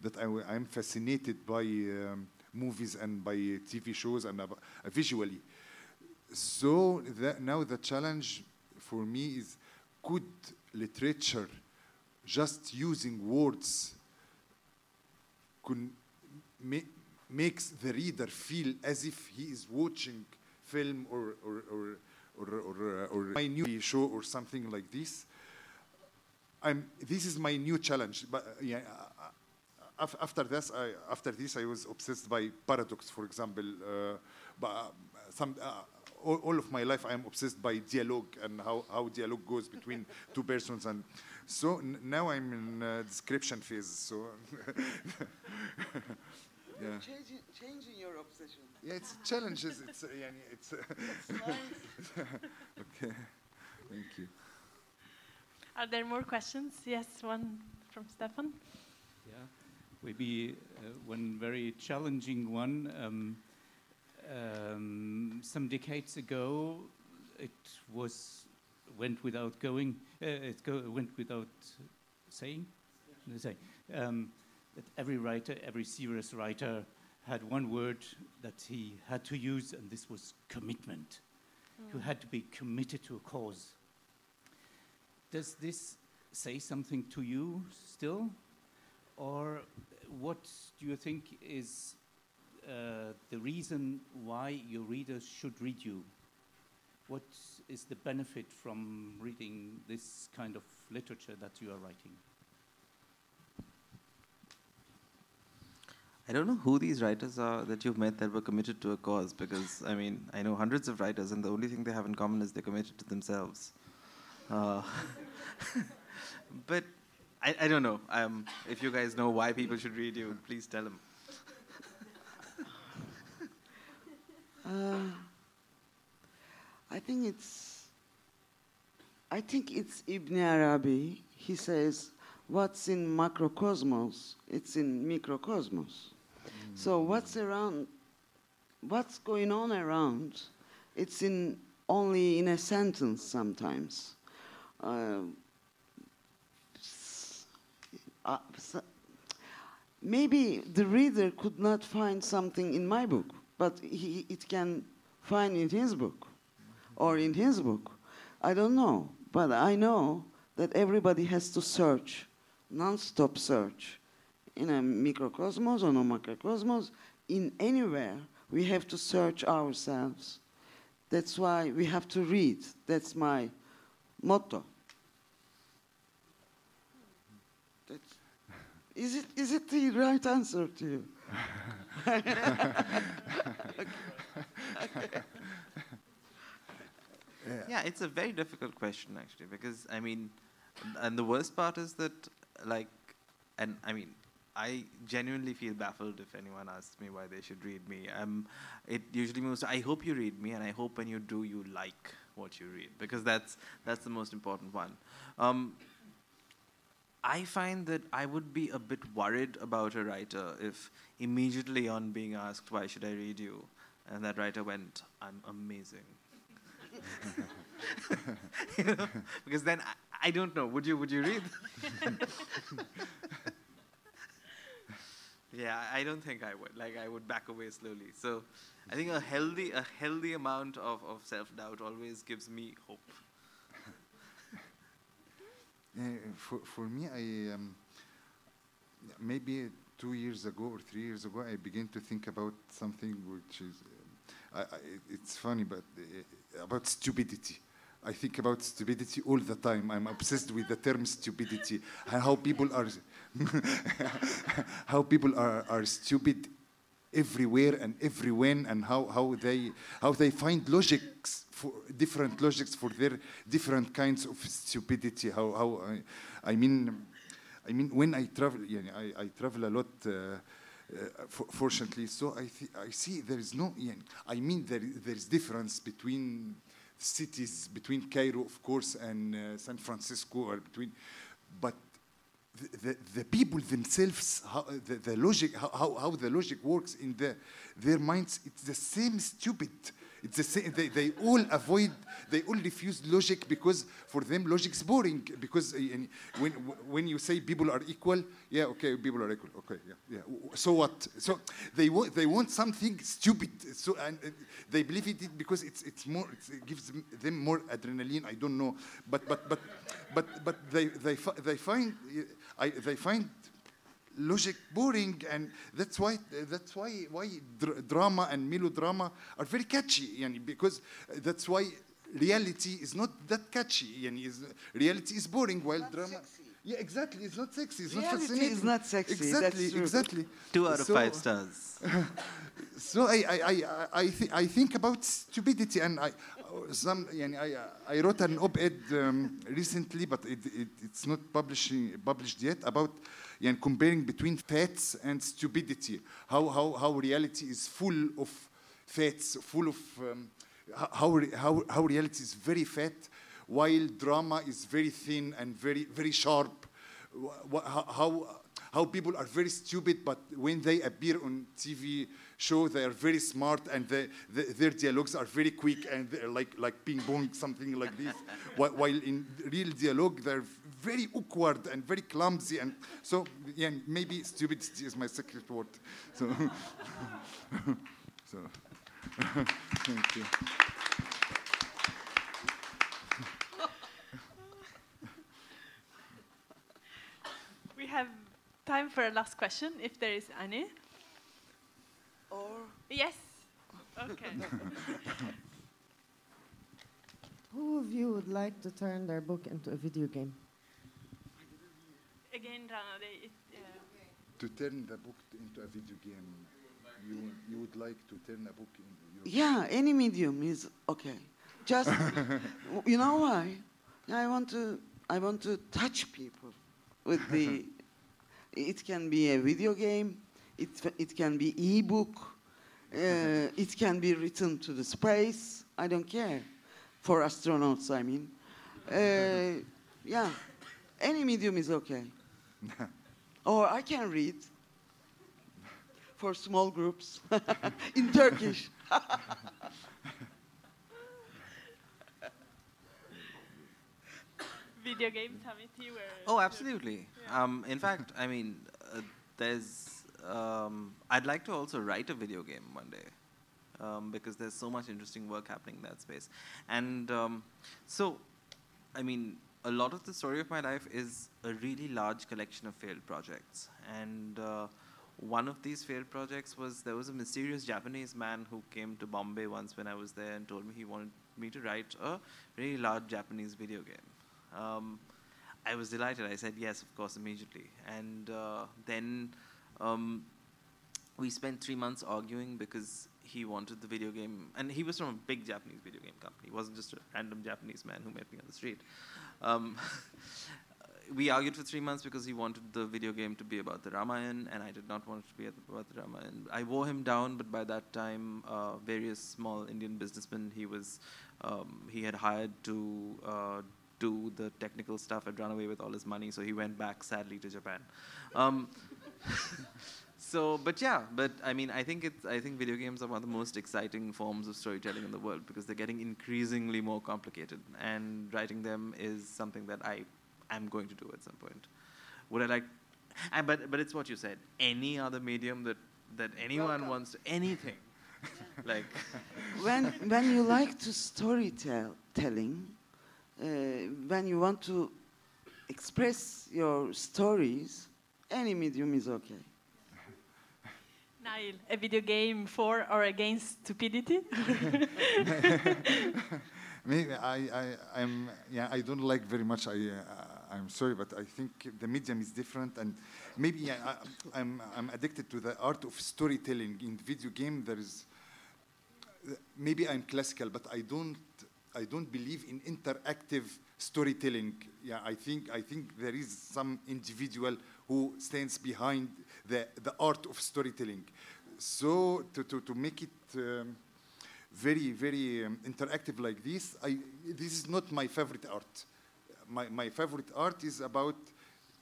that I, am fascinated by um, movies and by TV shows and uh, visually. So that now the challenge for me is could literature just using words ma- makes the reader feel as if he is watching film or or or or, or, uh, or my new show or something like this. I'm, this is my new challenge. But yeah, after this, I, after this, I was obsessed by paradox. For example, uh, but some. Uh, all, all, of my life I'm obsessed by dialogue and how, how dialogue goes between two persons. And so now I'm in uh, description phase so. Yeah. changing, changing, your obsession. Yeah it's challenges. It's uh, yeah, it's, uh, it's okay. Thank you. Are there more questions? Yes one from Stefan. Yeah, maybe uh, one very challenging one. Um, um, some decades ago, it was went without going. Uh, it go, went without saying. Say um, that every writer, every serious writer, had one word that he had to use, and this was commitment. You had to be committed to a cause. Does this say something to you still? Or what do you think is uh, the reason why your readers should read you? What is the benefit from reading this kind of literature that you are writing? I don't know who these writers are that you've met that were committed to a cause because, I mean, I know hundreds of writers, and the only thing they have in common is they're committed to themselves. Uh, but I, I don't know. Um, if you guys know why people should read you, please tell them. Uh, I think it's. I think it's Ibn Arabi. He says, "What's in macrocosmos, it's in microcosmos." So what's around, what's going on around, it's in only in a sentence sometimes. Uh, uh, maybe the reader could not find something in my book, but he, it can find in his book or in his book. I don't know, but I know that everybody has to search, non-stop search, in a microcosmos or no macrocosmos, in anywhere we have to search ourselves. That's why we have to read. That's my motto. Is, it, is it the right answer to you? Yeah, it's a very difficult question actually because I mean, and the worst part is that like, and I mean, I genuinely feel baffled if anyone asks me why they should read me. Um, it usually means I hope you read me, and I hope when you do, you like what you read because that's that's the most important one. Um, I find that I would be a bit worried about a writer if immediately on being asked why should I read you, and that writer went, "I'm amazing." you know? Because then I, I don't know. Would you? Would you read? yeah, I don't think I would. Like I would back away slowly. So, I think a healthy, a healthy amount of, of self doubt always gives me hope. Uh, for, for me, I um, maybe two years ago or three years ago, I began to think about something which is, um, I, I, it's funny, but uh, about stupidity. I think about stupidity all the time. I'm obsessed with the term stupidity and how people are, how people are, are stupid everywhere and everywhen and how, how they how they find logics for different logics for their different kinds of stupidity. How how I, I mean I mean when I travel yeah, I, I travel a lot uh, uh, for, fortunately so I I see there is no yeah, I mean there there is difference between cities between Cairo of course and uh, San Francisco or between but the, the, people themselves, how, the, the logic, how, how, the logic works in the, their minds, it's the same stupid. It's the same, they, they all avoid, they all refuse logic because for them logic is boring. Because uh, when, when you say people are equal, yeah, okay, people are equal, okay, yeah, yeah. So what? So they want, they want something stupid. So and uh, they believe it because it's, it's more, it gives them more adrenaline. I don't know, but but but but but they they they find. I, they find logic boring, and that's why that's why why dr- drama and melodrama are very catchy, yani, because that's why reality is not that catchy. Yani, is, reality is boring, while Not drama. sexy. Yeah, exactly. It's not sexy. It's Reality not fascinating. is not sexy, that's Exactly, true. exactly. Two out of So- five stars. So I I I I, th- I think about stupidity, and I some yani, I, I wrote an op-ed um, recently, but it, it, it's not publishing, published yet, about yani, comparing between fats and stupidity, how, how, how reality is full of fats, full of um, how, how, how reality is very fat, while drama is very thin and very, very sharp. How, how, how people are very stupid, but when they appear on TV, show, they are very smart and they, they, their dialogues are very quick and they're like like ping pong, something like this. While, while in real dialogue, they're very awkward and very clumsy. And so, yeah, maybe stupidity is my secret word. So, so thank you. We have time for a last question, if there is any. Or Yes. Okay. Who of you would like to turn their book into a video game? Again, Rana, they, it, uh, To turn the book into a video game, you, you would like to turn a book into your yeah, any medium is okay. Just you know why? I want to I want to touch people with the. It can be a video game. It it can be ebook. Uh, it can be written to the space. I don't care. For astronauts, I mean. Uh, yeah, any medium is okay. or I can read for small groups in Turkish. video games, Hamid, you were. Oh, absolutely. Um, in fact, I mean, uh, there's. Um, I'd like to also write a video game one day. Um, because there's so much interesting work happening in that space. And um, so, I mean, a lot of the story of my life is a really large collection of failed projects. And uh, one of these failed projects was there was a mysterious Japanese man who came to Bombay once when I was there and told me he wanted me to write a really large Japanese video game. Um, I was delighted. I said yes, of course, immediately. And uh, then um, we spent three months arguing because he wanted the video game, and he was from a big Japanese video game company. He wasn't just a random Japanese man who met me on the street. Um, we argued for three months because he wanted the video game to be about the Ramayana, and I did not want it to be about the Ramayana. I wore him down, but by that time, uh, various small Indian businessmen he was um, he had hired to uh, do the technical stuff had run away with all his money, so he went back sadly to Japan. Um, so, but yeah, but I mean, I think it's. I think video games are one of the most exciting forms of storytelling in the world because they're getting increasingly more complicated, and writing them is something that I am going to do at some point. Would I like? And but but it's what you said. Any other medium that that anyone Welcome. wants to anything, like when when you like to story tell, telling, uh, when you want to express your stories, any medium is okay. Nael, a video game for or against stupidity? Maybe I, I, I'm, yeah, I don't like very much. I, uh, I'm sorry, but I think the medium is different, and maybe yeah, I, I'm, I'm addicted to the art of storytelling in video game. There is, maybe I'm classical, but I don't, I don't believe in interactive storytelling. Yeah, I think, I think there is some individual who stands behind the, the art of storytelling. So to, to, to make it. Um, very, very um, interactive like this. I, this is not my favorite art. My, my favorite art is about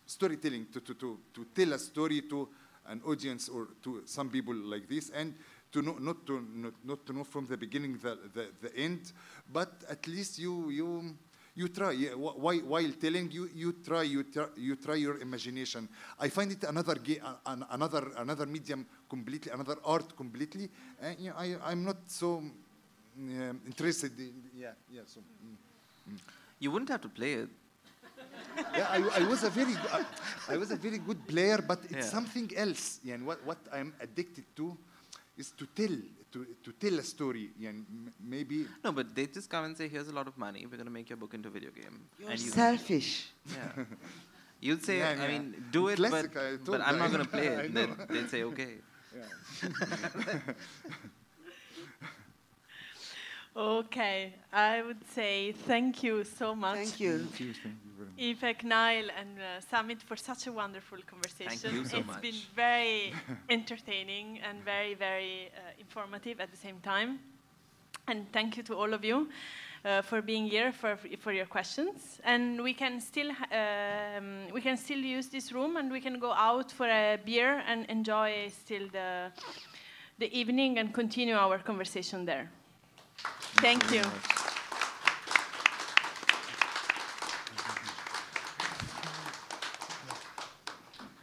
storytelling, to, to, to, to tell a story to an audience or to some people like this, and to know, not, to, not, not to know from the beginning the, the, the end, but at least you, you, you try. While, while telling, you, you, try, you, try, you try your imagination. I find it another, another, another medium completely, another art completely. And yeah, I, I'm not so um, interested in, yeah, yeah, so. mm. you wouldn't have to play it. Yeah, I, I was a very, I, I was a very good player, but it's Yeah. something else. Yeah, and what, what I'm addicted to is to tell, to, to tell a story. And m- maybe No, but they just come and say, "Here's a lot of money. We're going to make your book into a video game." You're and you, selfish. yeah. You'd say, Yeah, I yeah. mean, do it, Classic, but, but I'm not going to play it. know. Then they'd say, okay. okay, I would say thank you so much. Thank you. Thank you, thank very much. Ifek, Nael, and uh, Samit for such a wonderful conversation. you so It's much. been very entertaining and very, very uh, informative at the same time. And thank you to all of you uh, for being here for, for your questions. And we can still um, we can still use this room, and we can go out for a beer and enjoy still the the evening and continue our conversation there. Thank you. very much.